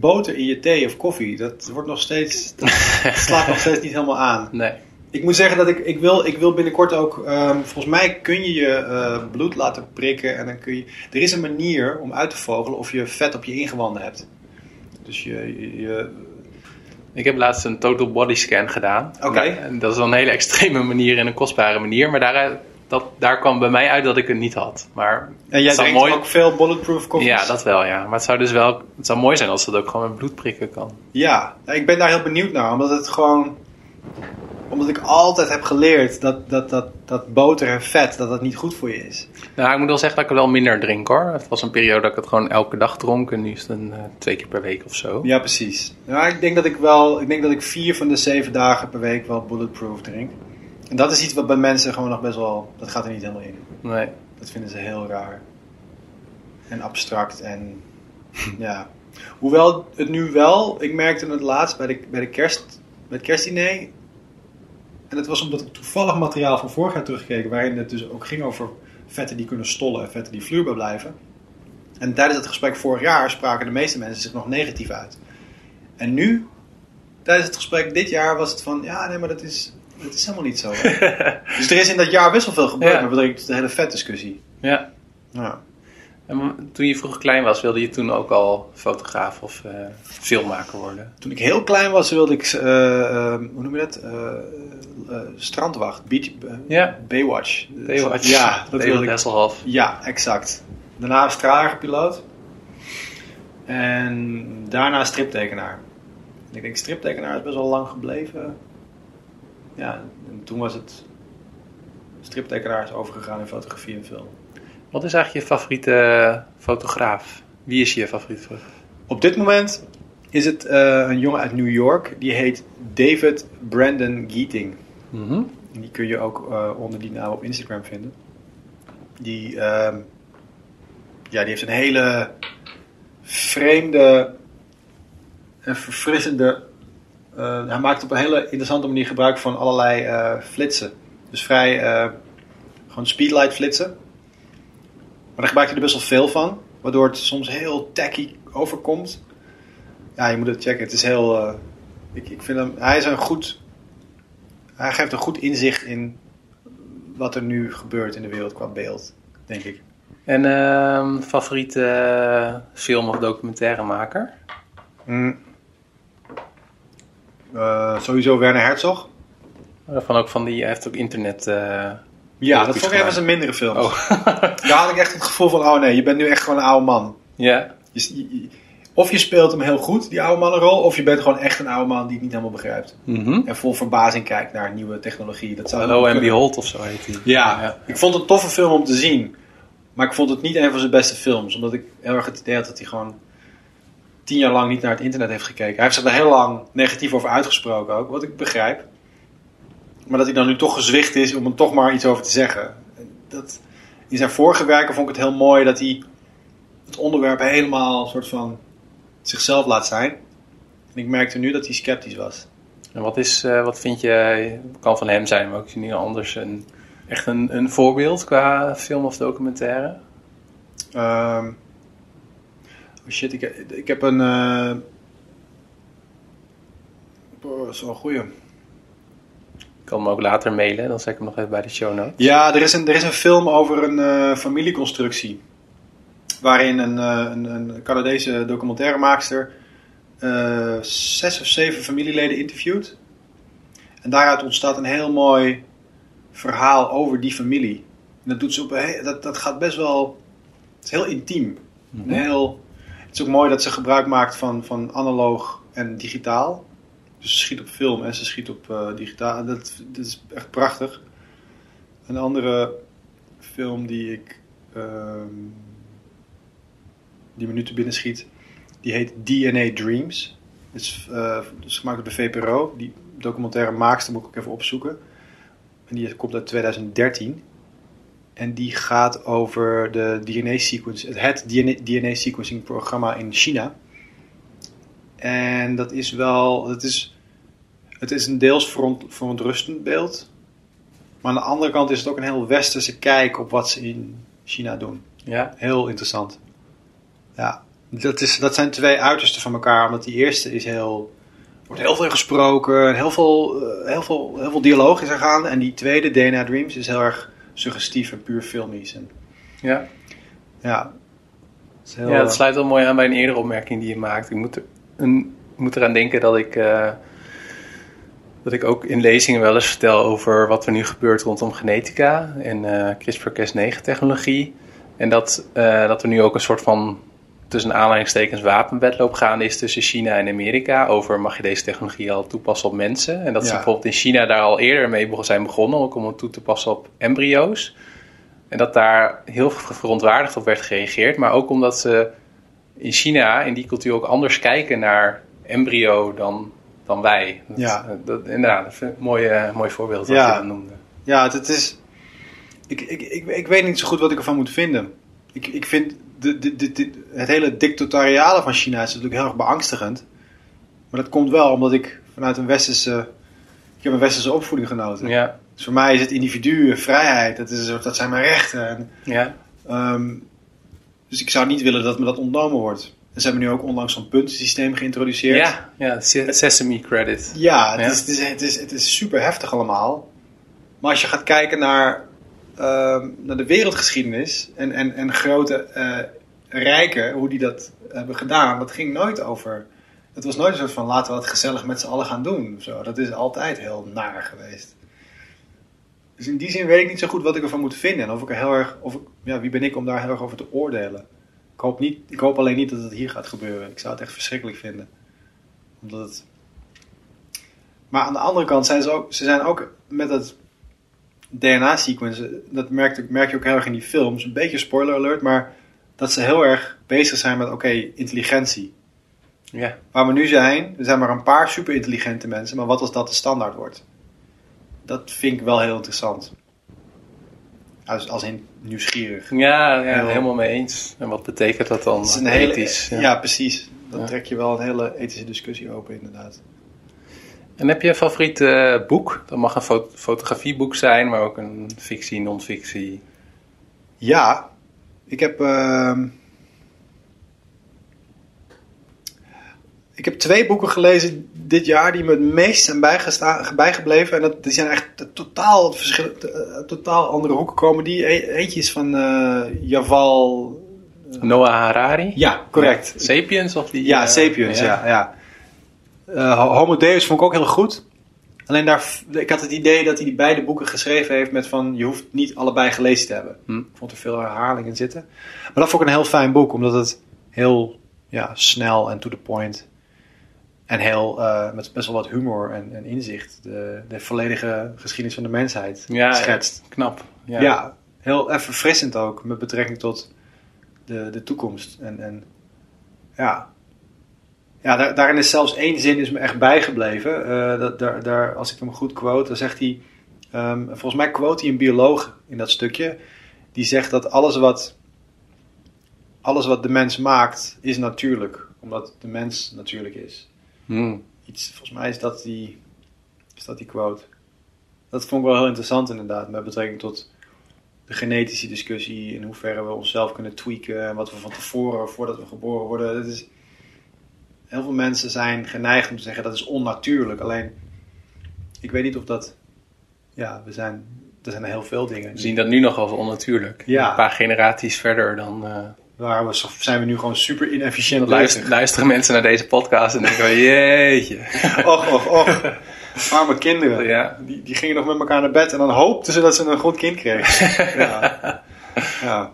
boter in je thee of koffie, dat wordt nog steeds. Dat [LAUGHS] slaat nog steeds niet helemaal aan. Nee. Ik moet zeggen dat ik, ik, wil, ik wil binnenkort ook. ehm, volgens mij kun je je eh, bloed laten prikken. En dan kun je. Er is een manier om uit te vogelen of je vet op je ingewanden hebt. Dus je. je, je- Ik heb laatst een total body scan gedaan. Oké. Dat is wel een hele [LAUGHS] extreme manier en een kostbare manier. Maar daar, dat, daar kwam bij mij uit dat ik het niet had. Maar en jij het zou drinkt mooi... ook veel bulletproof koffies? Ja, dat wel, ja. Maar het zou dus wel... Het zou mooi zijn als dat ook gewoon met bloed prikken kan. Ja, nou, ik ben daar heel benieuwd naar. Omdat het gewoon. Omdat ik altijd heb geleerd dat, dat, dat, dat boter en vet dat dat niet goed voor je is. Nou, ik moet wel zeggen dat ik er wel minder drink, hoor. Het was een periode dat ik het gewoon elke dag dronk. En nu is het een, eh, twee keer per week of zo. Ja, precies. Ja, ik denk dat ik wel. Ik denk dat ik vier van de zeven dagen per week wel bulletproof drink. En dat is iets wat bij mensen gewoon nog best wel. Dat gaat er niet helemaal in. Nee. Dat vinden ze heel raar. En abstract en. [LAUGHS] ja. Hoewel het nu wel. Ik merkte het laatst bij de, bij de kerst. Bij het kerstdiner. En dat was omdat ik toevallig materiaal van vorig jaar teruggekeken. Waarin het dus ook ging over vetten die kunnen stollen en vetten die vloeibaar blijven. En tijdens het gesprek vorig jaar spraken de meeste mensen zich nog negatief uit. En nu, tijdens het gesprek dit jaar, was het van... Ja, nee, maar dat is, dat is helemaal niet zo. [LAUGHS] dus er is in dat jaar best wel veel gebeurd Ja. met betrekking tot de hele vetdiscussie. Ja. Ja. En toen je vroeger klein was, wilde je toen ook al fotograaf of eh, filmmaker worden? Toen ik heel klein was, wilde ik... eh, eh, hoe noem je dat? Strandwacht. Beach, Ja. Baywatch. Baywatch. Ja, dat David wilde ik. Hasselhoff. Ja, exact. Daarna straaljagerpiloot. En daarna striptekenaar. En ik denk, striptekenaar is best wel lang gebleven. Ja, en toen was het... Striptekenaar is overgegaan in fotografie en film. Wat is eigenlijk je favoriete eh, fotograaf? Wie is je favoriete fotograaf? Op dit moment is het eh, een jongen uit New York. Die heet David Brandon Geeting. Mhm. En die kun je ook eh, onder die naam op Instagram vinden. Die, ehm, ja, die heeft een hele vreemde en verfrissende. Eh, hij maakt op een hele interessante manier gebruik van allerlei eh, flitsen. Dus vrij eh, gewoon speedlight flitsen. Maar daar gebruikt hij er best wel veel van. Waardoor het soms heel tacky overkomt. Ja, je moet het checken. Het is heel. ik, ik vind hem. Hij is een goed. Hij geeft een goed inzicht in wat er nu gebeurt in de wereld qua beeld, denk ik. En ehm, favoriete film- of documentairemaker? Mm. Eh, sowieso Werner Herzog. Van ook van die, hij heeft ook internet. eh, Ja, dat vond ik even een mindere film. Oh, [LAUGHS] Daar had ik echt het gevoel van, oh nee, je bent nu echt gewoon een oude man. ja. Je- je- je- of je speelt hem heel goed, die oude mannenrol, of je bent gewoon echt een oude man die het niet helemaal begrijpt. Mhm. En vol verbazing kijkt naar nieuwe technologie. Dat zou Hello and. Behold of zo heet die. Ja, Ja. ik vond het een toffe film om te zien. Maar ik vond het niet een van zijn beste films. Omdat ik heel erg het idee had dat hij gewoon tien jaar lang niet naar het internet heeft gekeken. Hij heeft zich daar heel lang negatief over uitgesproken ook, wat ik begrijp. Maar dat hij dan nu toch gezwicht is om er toch maar iets over te zeggen. Dat, in zijn vorige werken vond ik het heel mooi dat hij het onderwerp helemaal een soort van zichzelf laat zijn. En ik merkte nu dat hij sceptisch was. En wat, is, eh, wat vind je, kan van hem zijn, maar ook niet anders, een, echt een, een voorbeeld qua film of documentaire? Ehm shit, ik, ik heb een. eh oh, dat is wel een goeie. Ik kan hem ook later mailen, dan zet ik hem nog even bij de show notes. Ja, er is een, er is een film over een eh, familieconstructie. Waarin een, eh, een, een Canadese documentairemaakster eh, zes of zeven familieleden interviewt. En daaruit ontstaat een heel mooi verhaal over die familie. En dat, doet ze op dat, dat gaat best wel. Het is heel intiem. Een heel, het is ook mooi dat ze gebruik maakt van, van analoog en digitaal. Dus ze schiet op film en ze schiet op eh, digitaal. Dat, dat is echt prachtig. Een andere film die ik. ehm, die me nu te binnen schiet. Die heet DNA Dreams. Het is, eh, is gemaakt door de VPRO. Die documentaire maakster moet ik ook even opzoeken. En die komt uit 2013. En die gaat over de DNA-sequence, het DNA-sequencing programma in China. En dat is wel, het is, het is een deels veront, verontrustend beeld. Maar aan de andere kant is het ook een heel westerse kijk op wat ze in China doen. Ja, Heel interessant. Ja, dat, is, dat zijn twee uitersten van elkaar. Omdat die eerste is heel. Er wordt heel veel gesproken, heel veel, eh, heel veel, heel veel dialoog is er gaande. En die tweede, DNA Dreams, is heel erg suggestief en puur filmisch. En, ja. ja, heel, ja, dat eh, sluit wel mooi aan bij een eerdere opmerking die je maakt. Ik moet, er, een, ik moet eraan denken dat ik, eh, dat ik ook in lezingen wel eens vertel over wat er nu gebeurt rondom genetica en eh CRISPR-Cas9 technologie. En dat, eh, dat er nu ook een soort van tussen aanleidingstekens wapenwedloop gaande is tussen China en Amerika over mag je deze technologie al toepassen op mensen. En dat ze bijvoorbeeld in China daar al eerder mee zijn begonnen, ook om het toe te passen op embryo's. En dat daar heel verontwaardigd op werd gereageerd, maar ook omdat ze in China, in die cultuur, ook anders kijken naar embryo dan, dan wij. Dat, Ja. eh, dat, inderdaad, dat vind ik een mooi, mooi voorbeeld wat Ja. je dat noemde. Ja, het, het is. Ik, ik, ik, ik weet niet zo goed wat ik ervan moet vinden. Ik, ik vind de, de, het hele dictatoriale van China is natuurlijk heel erg beangstigend. Maar dat komt wel omdat ik vanuit een westerse. Ik heb een westerse opvoeding genoten. Ja, Dus voor mij is het individu, vrijheid, dat, is, dat zijn mijn rechten. En, ja, ehm, dus ik zou niet willen dat me dat ontnomen wordt. En ze hebben nu ook onlangs zo'n puntensysteem geïntroduceerd. ja, ja, Se- Sesame Credit. Ja, het, Ja. Is, het, is, het, is, het is super heftig allemaal. Maar als je gaat kijken naar, naar de wereldgeschiedenis en, en, en grote eh, rijken, hoe die dat hebben gedaan, dat ging nooit over. Het was nooit een soort van laten we het gezellig met z'n allen gaan doen. Zo. Dat is altijd heel naar geweest. Dus in die zin weet ik niet zo goed wat ik ervan moet vinden. En of ik er heel erg, of ja, wie ben ik om daar heel erg over te oordelen? Ik hoop, niet, ik hoop alleen niet dat het hier gaat gebeuren. Ik zou het echt verschrikkelijk vinden. Omdat het maar aan de andere kant zijn ze ook, ze zijn ook met het DNA-sequence, dat merk, merk je ook heel erg in die films, een beetje spoiler alert, maar dat ze heel erg bezig zijn met, oké, intelligentie. Ja, Waar we nu zijn, er zijn maar een paar super intelligente mensen, maar wat als dat de standaard wordt? Dat vind ik wel heel interessant. Als, als in nieuwsgierig. Ja, ja Heel- helemaal mee eens. En wat betekent dat dan Het is een hele, ethisch? ja. precies. Dan Ja. trek je wel een hele ethische discussie open, inderdaad. En heb je een favoriet eh, boek? Dat mag een fo- fotografieboek zijn, maar ook een fictie, non-fictie. Ja, ik heb. ehm, ik heb twee boeken gelezen dit jaar die me het meest zijn bijgebleven. En dat, die zijn echt totaal, verschil, eh, totaal andere hoeken komen. Die e- eentje is van eh Javal. Noah Harari? Ja, correct. Ja, Sapiens of die? Ja, eh, Sapiens, ja. ja. Eh, Homo Deus vond ik ook heel goed. Alleen daar, ik had het idee dat hij die beide boeken geschreven heeft met van je hoeft niet allebei gelezen te hebben. Hm. Ik vond er veel herhaling in zitten. Maar dat vond ik een heel fijn boek, omdat het heel ja, snel en to the point en heel eh, met best wel wat humor en, en inzicht de, de volledige geschiedenis van de mensheid Ja, schetst. knap. Ja. Ja. heel erg verfrissend ook met betrekking tot de, de toekomst. En, en ja, ja daar, daarin is zelfs één zin is me echt bijgebleven. Eh, dat, daar, daar, als ik hem goed quote, dan zegt hij... ehm, volgens mij quote hij een bioloog in dat stukje. Die zegt dat alles wat, alles wat de mens maakt, is natuurlijk. Omdat de mens natuurlijk is. Hm. Iets, volgens mij is dat die, is dat die quote. Dat vond ik wel heel interessant inderdaad, met betrekking tot de genetische discussie, in hoeverre we onszelf kunnen tweaken en wat we van tevoren, voordat we geboren worden. Dat is, heel veel mensen zijn geneigd om te zeggen dat is onnatuurlijk. Alleen, ik weet niet of dat, ja, we zijn, er zijn heel veel dingen. We zien dat nu nog als onnatuurlijk. Ja. Een paar generaties verder dan eh, Waar we, zijn we nu gewoon super inefficiënt luisteren, luisteren mensen naar deze podcast en denken jeetje. [LAUGHS] Och, och, och. Arme kinderen. Ja. Die, die gingen nog met elkaar naar bed en dan hoopten ze dat ze een goed kind kregen. [LAUGHS] ja. Ja.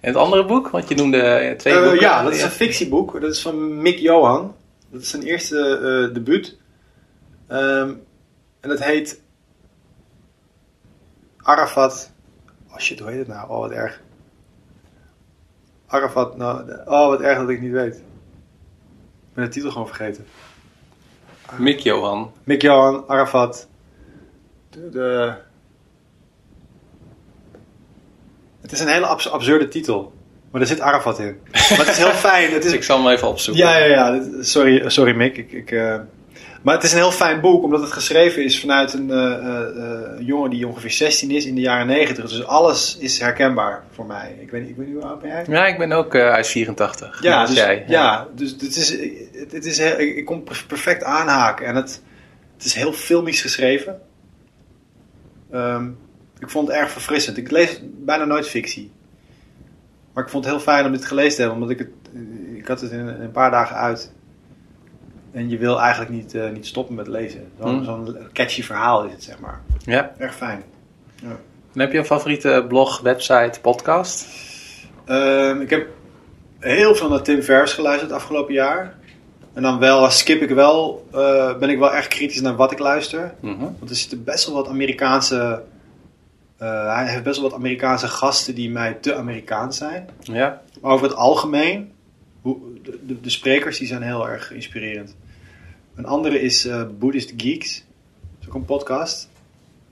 En het andere boek, want je noemde eh, twee Eh, boeken. ja, dat is een fictieboek. Dat is van Mick Johan. Dat is zijn eerste eh debuut. Ehm, en dat heet Arafat. Oh shit, hoe heet het nou? Oh, wat erg. Arafat, nou, oh, wat erg dat ik niet weet. Ik ben de titel gewoon vergeten. Mick Johan. Mick Johan, Arafat. De, de- Het is een hele abs- absurde titel. Maar er zit Arafat in. Maar het is heel [LAUGHS] fijn. Het Dus is, ik zal hem even opzoeken. ja, ja, ja. Sorry, sorry Mick. Ik, ik, eh, Maar het is een heel fijn boek, omdat het geschreven is vanuit een eh, eh, jongen die ongeveer 16 is in de jaren 90. Dus alles is herkenbaar voor mij. Ik weet, niet- ik weet niet hoe oud ben jij? Ja, ik ben ook uit 84. Ja, dus, jij. ja. dus het is, het, het is heel- ik, kon per- perfect aanhaken. En het, het is heel filmisch geschreven. Ehm, ik vond het erg verfrissend. Ik lees bijna nooit fictie. Maar ik vond het heel fijn om dit gelezen te hebben, omdat ik het... Ik had het in een, paar dagen uit. En je wil eigenlijk niet, eh, niet stoppen met lezen. Zo'n Hmm. zo'n catchy verhaal is het, zeg maar. Ja. Erg fijn. En heb je een favoriete blog, website, podcast? Ehm, ik heb heel veel naar Tim Ferriss geluisterd afgelopen jaar. En dan wel, skip ik wel, eh, ben ik wel echt kritisch naar wat ik luister. Mhm. Want er zitten best wel wat Amerikaanse... eh, hij heeft best wel wat Amerikaanse gasten die mij te Amerikaans zijn. Ja. Maar over het algemeen, hoe, de, de, de sprekers die zijn heel erg inspirerend. Een andere is eh Buddhist Geeks. Dat is ook een podcast.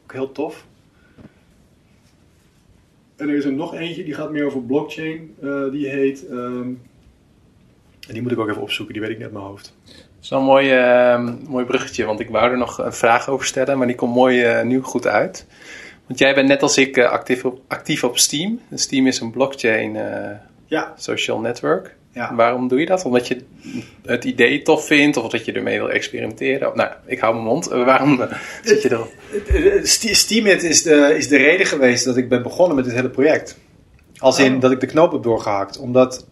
Ook heel tof. En er is er nog eentje, die gaat meer over blockchain. Eh, die heet... ehm, en die moet ik ook even opzoeken, die weet ik uit mijn hoofd. Dat is wel een mooi, eh, mooi bruggetje, want ik wou er nog een vraag over stellen, maar die komt mooi nu goed uit. Want jij bent net als ik eh, actief, op, actief op Steam. Steam is een blockchain eh, Ja, social network. ja. Waarom doe je dat? Omdat je het idee tof vindt of dat je ermee wil experimenteren? Of, nou, ik hou mijn mond. Eh, waarom [LAUGHS] zit je erop? Ste- Steemit is de, is de reden geweest dat ik ben begonnen met dit hele project. Als in Oh. dat ik de knoop heb doorgehakt. Omdat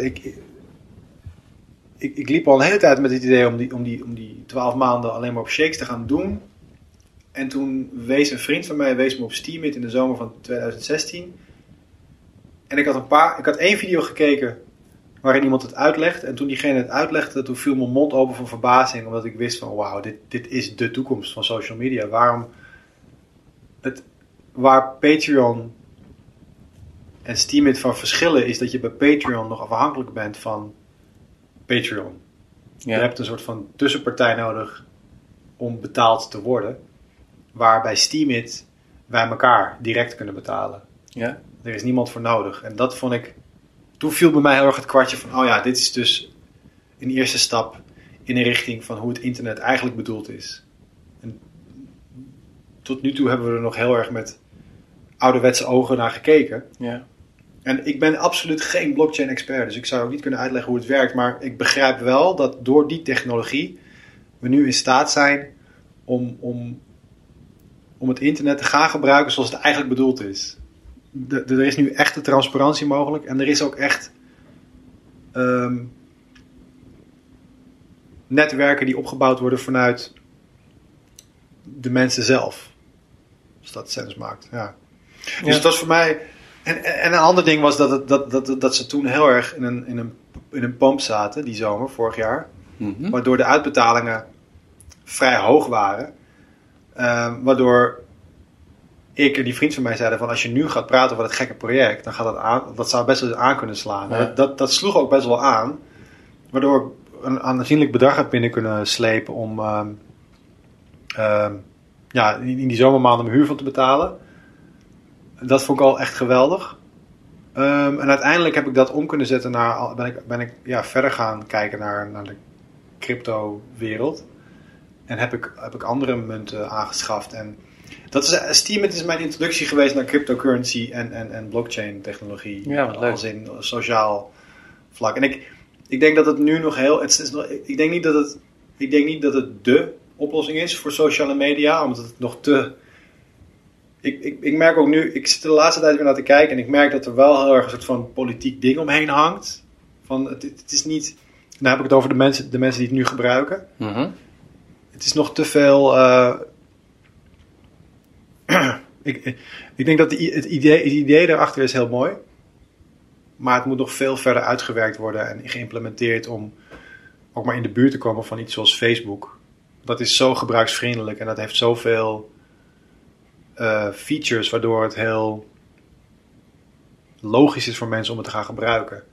ik, ik, ik liep al een hele tijd met het idee om die, om, die, om die 12 maanden alleen maar op shakes te gaan doen. En toen wees een vriend van mij wees me op Steemit in de zomer van 2016. En ik had, een paar, ik had één video gekeken waarin iemand het uitlegt. En toen diegene het uitlegde, toen viel mijn mond open van verbazing. Omdat ik wist van wauw, dit, dit is de toekomst van social media. Waarom het, waar Patreon en Steemit van verschillen is dat je bij Patreon nog afhankelijk bent van Patreon. Je hebt een soort van tussenpartij nodig om betaald te worden. Waar bij Steemit wij elkaar direct kunnen betalen. Ja. Er is niemand voor nodig. En dat vond ik. Toen viel bij mij heel erg het kwartje van: oh ja, dit is dus een eerste stap in een richting van hoe het internet eigenlijk bedoeld is. En tot nu toe hebben we er nog heel erg met ouderwetse ogen naar gekeken. Ja. En ik ben absoluut geen blockchain-expert, dus ik zou ook niet kunnen uitleggen hoe het werkt. Maar ik begrijp wel dat door die technologie we nu in staat zijn om, om, om het internet te gaan gebruiken zoals het eigenlijk bedoeld is. De, de- er is nu echte transparantie mogelijk en er is ook echt ehm, netwerken die opgebouwd worden vanuit de mensen zelf. Als dat sens maakt, ja. Dus Ja. het was voor mij. En, en een ander ding was dat, het, dat, dat, dat ze toen heel erg in een, in, een, in een pump zaten, die zomer, vorig jaar. Mhm. Waardoor de uitbetalingen vrij hoog waren. Ehm, waardoor ik en die vriend van mij zeiden van als je nu gaat praten over dat gekke project, dan gaat dat aan, dat zou best wel eens aan kunnen slaan. Ja. Dat, dat, dat sloeg ook best wel aan. Waardoor ik een aanzienlijk bedrag heb binnen kunnen slepen om ehm, ehm, ja, in, in die zomermaanden mijn huur van te betalen. Dat vond ik al echt geweldig. En uiteindelijk heb ik dat om kunnen zetten naar. Ben ik, ben ik ja, verder gaan kijken naar, naar de crypto-wereld. En heb ik, heb ik andere munten aangeschaft. En dat is, eh, Steemit is mijn introductie geweest naar cryptocurrency en, en, en blockchain technologie. Ja. Als in sociaal vlak. En ik, ik denk dat het nu nog heel. Het is nog, ik, denk niet dat het, ik denk niet dat het de oplossing is voor sociale media, omdat het nog te. Ik, ik, ik merk ook nu, ik zit de laatste tijd weer naar te kijken en ik merk dat er wel heel erg een soort van politiek ding omheen hangt. Van, het, het is niet. Nou heb ik het over de mensen, de mensen die het nu gebruiken. Mhm. Het is nog te veel. eh, [CLEARS THROAT] ik, ik denk dat het, idee, idee daarachter is heel mooi. Maar het moet nog veel verder uitgewerkt worden en geïmplementeerd om ook maar in de buurt te komen van iets zoals Facebook. Dat is zo gebruiksvriendelijk en dat heeft zoveel eh, features waardoor het heel logisch is voor mensen om het te gaan gebruiken.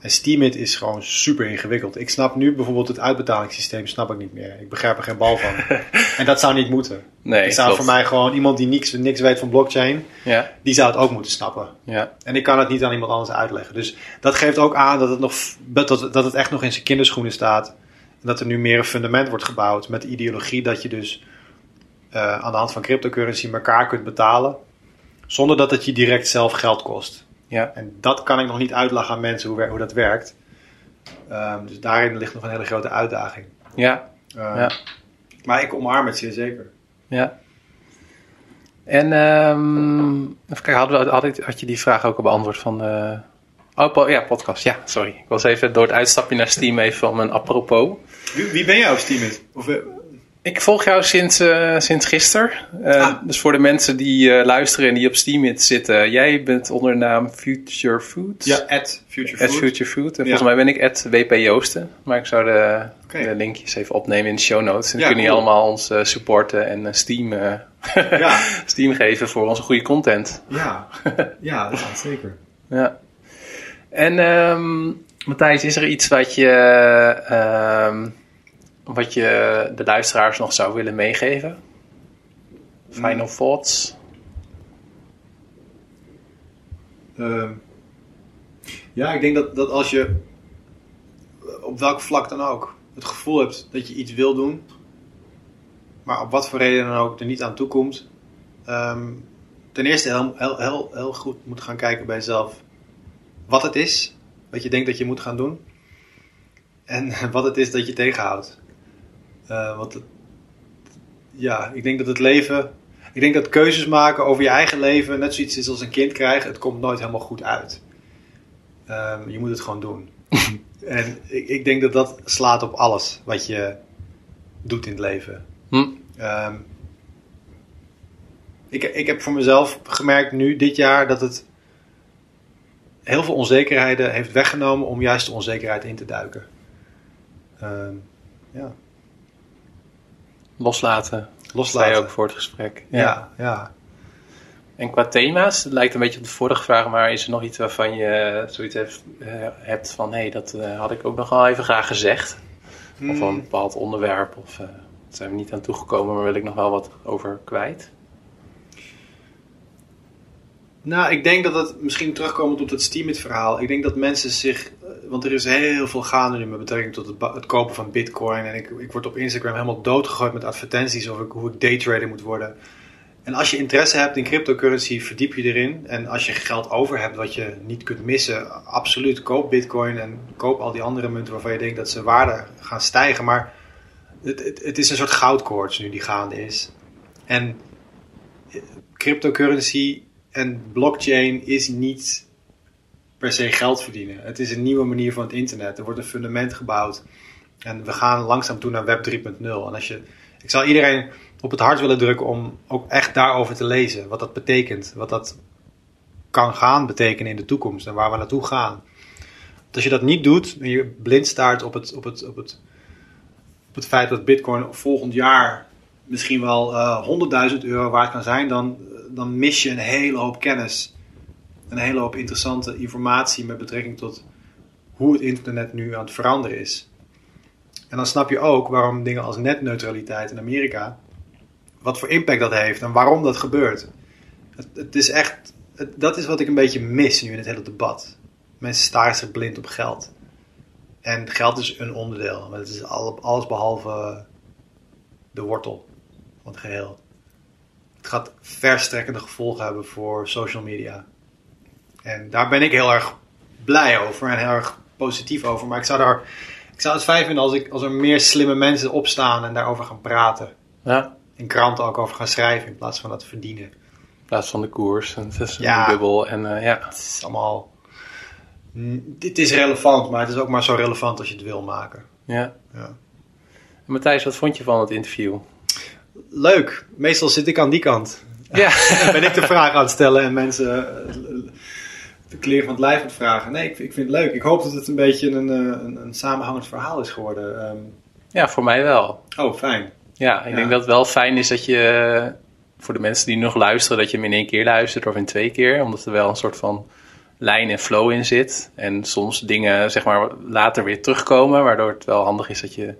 En Steemit is gewoon super ingewikkeld. Ik snap nu bijvoorbeeld het uitbetalingssysteem snap ik niet meer. Ik begrijp er geen bal van. [LAUGHS] en dat zou niet moeten. Nee, het zou voor mij gewoon iemand die niks, niks weet van blockchain, Ja, die zou het ook moeten snappen. ja, En ik kan het niet aan iemand anders uitleggen. Dus dat geeft ook aan dat het, nog, dat, dat het echt nog in zijn kinderschoenen staat. En dat er nu meer een fundament wordt gebouwd met de ideologie dat je dus eh, aan de hand van cryptocurrency elkaar kunt betalen. Zonder dat het je direct zelf geld kost. Ja. En dat kan ik nog niet uitleggen aan mensen hoe, hoe dat werkt. Ehm, dus daarin ligt nog een hele grote uitdaging. Ja, Ehm, Ja. Maar ik omarm het zeer zeker. ja. En ehm even kijken, hadden we, had, ik, had je die vraag ook al beantwoord van... eh, oh, po- ja, podcast. Ja, sorry. Ik was even door het uitstapje naar Steam even van een apropos. Wie, wie ben jij op Steemit? Of, eh, Ik volg jou sinds, eh, sinds gisteren. Eh, Ah. Dus voor de mensen die eh, luisteren en die op Steamit zitten. Jij bent onder de naam Future Food. ja, at Future At Food. Future Food. En Ja. volgens mij ben ik at WP Joosten. Maar ik zou de, de linkjes even opnemen in de show notes. En dan Ja, kunnen jullie cool. allemaal ons supporten en Steam, [LAUGHS] Ja, [LAUGHS] Steam geven voor onze goede content. ja. [LAUGHS] ja, dat is zeker. Ja. En ehm, Matthijs, is er iets wat je, ehm, wat je de luisteraars nog zou willen meegeven? Final thoughts? Ehm, ja, ik denk dat, dat als je op welk vlak dan ook het gevoel hebt dat je iets wil doen, maar op wat voor reden dan ook er niet aan toe komt, ehm, ten eerste heel, heel, heel, heel goed moet gaan kijken bij jezelf wat het is, wat je denkt dat je moet gaan doen, en [LAUGHS] wat het is dat je tegenhoudt. Eh, want het- ja, ik denk dat het leven ik denk dat keuzes maken over je eigen leven net zoiets is als een kind krijgen. Het komt nooit helemaal goed uit. Ehm, je moet het gewoon doen. [LAUGHS] en ik, ik denk dat dat slaat op alles wat je doet in het leven. Hm? Ehm, ik, ik heb voor mezelf gemerkt nu dit jaar dat het heel veel onzekerheden heeft weggenomen om juist de onzekerheid in te duiken. Ehm, ja, Loslaten. loslaten. Ook voor het gesprek. ja, ja. En qua thema's, het lijkt een beetje op de vorige vraag, maar is er nog iets waarvan je zoiets heeft, eh, hebt van hé, hey, dat eh, had ik ook nog wel even graag gezegd? Of wel een bepaald onderwerp, of daar zijn we niet aan toegekomen, maar wil ik nog wel wat over kwijt? Nou, ik denk dat het misschien terugkomend op het Steemit verhaal. Ik denk dat mensen zich. Want er is heel veel gaande nu met betrekking tot het, het kopen van Bitcoin. En ik, ik word op Instagram helemaal doodgegooid met advertenties over hoe ik daytrader moet worden. En als je interesse hebt in cryptocurrency, verdiep je erin. En als je geld over hebt wat je niet kunt missen, absoluut koop Bitcoin en koop al die andere munten waarvan je denkt dat ze waarde gaan stijgen. Maar het, het, het is een soort goudkoorts nu die gaande is. En eh, cryptocurrency en blockchain is niet per se geld verdienen. Het is een nieuwe manier van het internet. Er wordt een fundament gebouwd. En we gaan langzaam toe naar Web 3.0. En als je, ik zou iedereen op het hart willen drukken om ook echt daarover te lezen. Wat dat betekent. Wat dat kan gaan betekenen in de toekomst. En waar we naartoe gaan. Als je dat niet doet en je blind staart op het, op het, op het, op het feit dat Bitcoin volgend jaar misschien wel eh 100.000 euro waard kan zijn, dan, dan mis je een hele hoop kennis. Een hele hoop interessante informatie met betrekking tot hoe het internet nu aan het veranderen is. En dan snap je ook waarom dingen als netneutraliteit in Amerika, wat voor impact dat heeft en waarom dat gebeurt. Het, het is echt, dat is wat ik een beetje mis nu in het hele debat. Mensen staren zich blind op geld. En geld is een onderdeel, maar het is al- alles behalve de wortel van het geheel. Het gaat verstrekkende gevolgen hebben voor social media. En daar ben ik heel erg blij over en heel erg positief over. Maar ik zou, daar, ik zou het fijn vinden als, ik, als er meer slimme mensen opstaan en daarover gaan praten. Ja, In kranten ook over gaan schrijven in plaats van dat verdienen. in plaats van de koers. En het is Ja. bubbel. En eh, ja, Het is allemaal. Mm, Dit is relevant, maar het is ook maar zo relevant als je het wil maken. ja. Ja. En Matthijs, wat vond je van het interview? Leuk. Meestal zit ik aan die kant. Ja, [LAUGHS] En ben ik de vraag aan het stellen en mensen eh, de kleren van het lijf het vragen. Nee, ik, ik vind het leuk. Ik hoop dat het een beetje een, eh, een, een samenhangend verhaal is geworden. Ehm, ja, voor mij wel. oh, fijn. Ja, ik Ja. denk dat het wel fijn is dat je, eh, voor de mensen die nog luisteren, dat je hem in één keer luistert of in twee keer. Omdat er wel een soort van lijn en flow in zit. En soms dingen, zeg maar, later weer terugkomen, waardoor het wel handig is dat je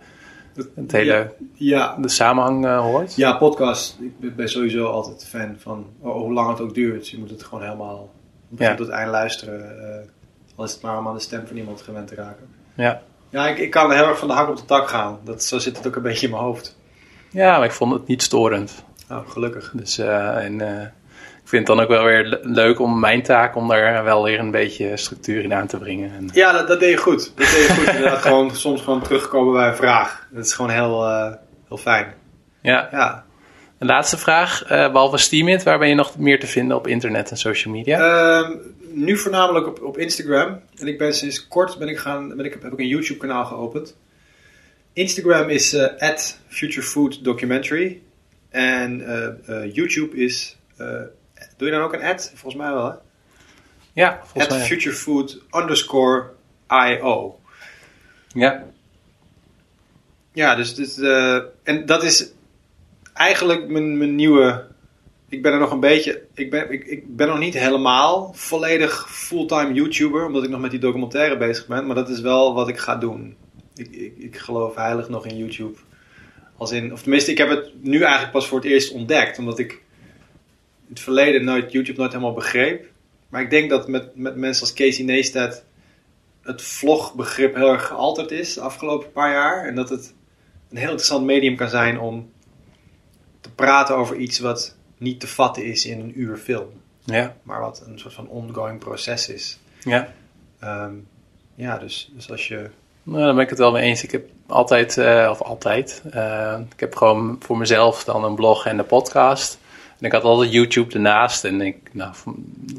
het hele, Ja, ja, de samenhang eh, hoort. ja, podcast. Ik ben- ben sowieso altijd fan van oh, hoe lang het ook duurt. Je moet het gewoon helemaal moet Ja. tot het eind luisteren. eh, al is het maar om aan de stem van iemand gewend te raken. Ja. Ja, ik, ik kan heel erg van de hak op de tak gaan. Dat, zo zit het ook een beetje in mijn hoofd. ja, maar ik vond het niet storend. Oh, gelukkig. Dus, eh, en, eh, ik vind het dan ook wel weer le- leuk om mijn taak om daar wel weer een beetje structuur in aan te brengen. En, Ja, dat, dat deed je goed. Dat deed je goed. Inderdaad, [LAUGHS] gewoon, soms gewoon terugkomen bij een vraag. Dat is gewoon heel, heel fijn. ja, Ja. Een laatste vraag. eh, behalve Steamit, waar ben je nog meer te vinden op internet en social media? Ehm, nu voornamelijk op, op Instagram. En ik ben sinds kort ben ik gaan, ben ik, heb ik een YouTube kanaal geopend. Instagram is eh @futurefooddocumentary en eh, YouTube is doe je dan ook een ad? Volgens mij wel. Hè? ja, volgens At mij. futurefood underscore io. Ja, Ja, dus, dus en dat is eigenlijk mijn, mijn nieuwe. Ik ben er nog een beetje. Ik ben, ik, ik ben nog niet helemaal volledig fulltime YouTuber, omdat ik nog met die documentaire bezig ben. Maar dat is wel wat ik ga doen. Ik, ik, ik geloof heilig nog in YouTube. Als in, of tenminste, ik heb het nu eigenlijk pas voor het eerst ontdekt, omdat ik in het verleden nooit YouTube nooit helemaal begreep. Maar ik denk dat met, met mensen als Casey Neistat het vlogbegrip heel erg gealterd is de afgelopen paar jaar. En dat het een heel interessant medium kan zijn om praten over iets wat niet te vatten is in een uur film. ja, Maar wat een soort van ongoing proces is. ja. Ehm, ja, dus, dus als je... Nou, daar ben ik het wel mee eens. Ik heb altijd, eh, of altijd, eh, ik heb gewoon voor mezelf dan een blog en een podcast. En ik had altijd YouTube ernaast. En ik, nou,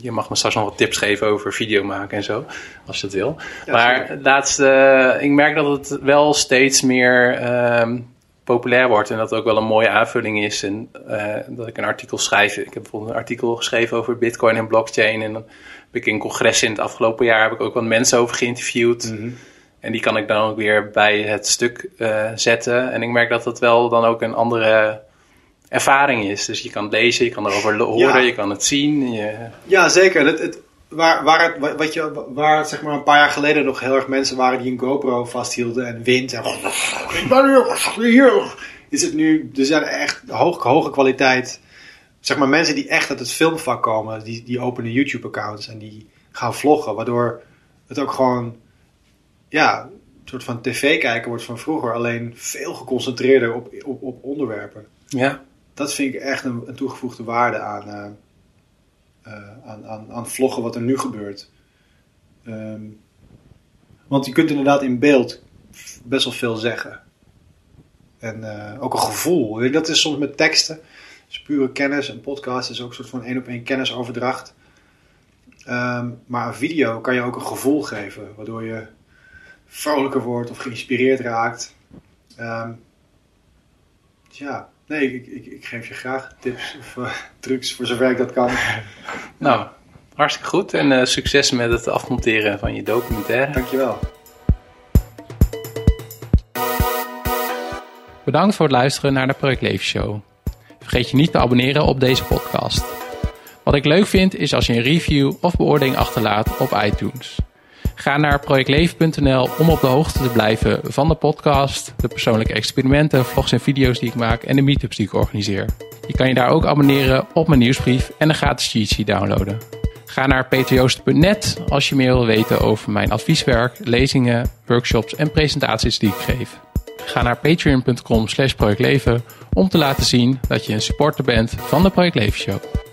je mag me straks nog wat tips geven over video maken en zo, als je dat wil. Ja, maar laatste, eh, ik merk dat het wel steeds meer ehm, populair wordt. En dat het ook wel een mooie aanvulling is. En eh, dat ik een artikel schrijf. Ik heb bijvoorbeeld een artikel geschreven over bitcoin en blockchain. En dan heb ik in congressen in het afgelopen jaar heb ik ook wat mensen over geïnterviewd. En die kan ik dan ook weer bij het stuk eh, zetten. En ik merk dat het wel dan ook een andere ervaring is. Dus je kan lezen, je kan erover horen, Ja. je kan het zien. Je, Ja, zeker. Het, het, waar, waar, het, wa- wat je, waar zeg maar een paar jaar geleden nog heel erg mensen waren die een GoPro vasthielden en wind. En, ik ben hier, hier. Is het nu, er zijn echt hoog, hoge kwaliteit zeg maar mensen die echt uit het filmvak komen, die, die openen YouTube-accounts en die gaan vloggen, waardoor het ook gewoon, ja, een soort van tv kijken wordt van vroeger, alleen veel geconcentreerder op, op, op onderwerpen. Ja. Dat vind ik echt een, een toegevoegde waarde aan, uh, aan, aan, aan vloggen wat er nu gebeurt. Um, want je kunt inderdaad in beeld best wel veel zeggen. En uh, ook een gevoel. Dat is soms met teksten. Dus pure kennis. Een podcast is ook een soort van één op één kennisoverdracht. Um, maar een video kan je ook een gevoel geven. Waardoor je vrolijker wordt of geïnspireerd raakt. Um, ja, nee, ik, ik, ik, geef je graag tips of uh, [LAUGHS] trucs voor zover ik dat kan. [LAUGHS] nou, hartstikke goed. En uh, succes met het afmonteren van je documentaire. Dankjewel. Bedankt voor het luisteren naar de Project Leven Show. Vergeet je niet te abonneren op deze podcast. Wat ik leuk vind is als je een review of beoordeling achterlaat op iTunes. Ga naar projectleven.nl om op de hoogte te blijven van de podcast, de persoonlijke experimenten, vlogs en video's die ik maak en de meetups die ik organiseer. Je kan je daar ook abonneren op mijn nieuwsbrief en een gratis cheat sheet downloaden. Ga naar peterjoost.net als je meer wil weten over mijn advieswerk, lezingen, workshops en presentaties die ik geef. Ga naar patreon.com slash projectleven om te laten zien dat je een supporter bent van de Project Leven Show.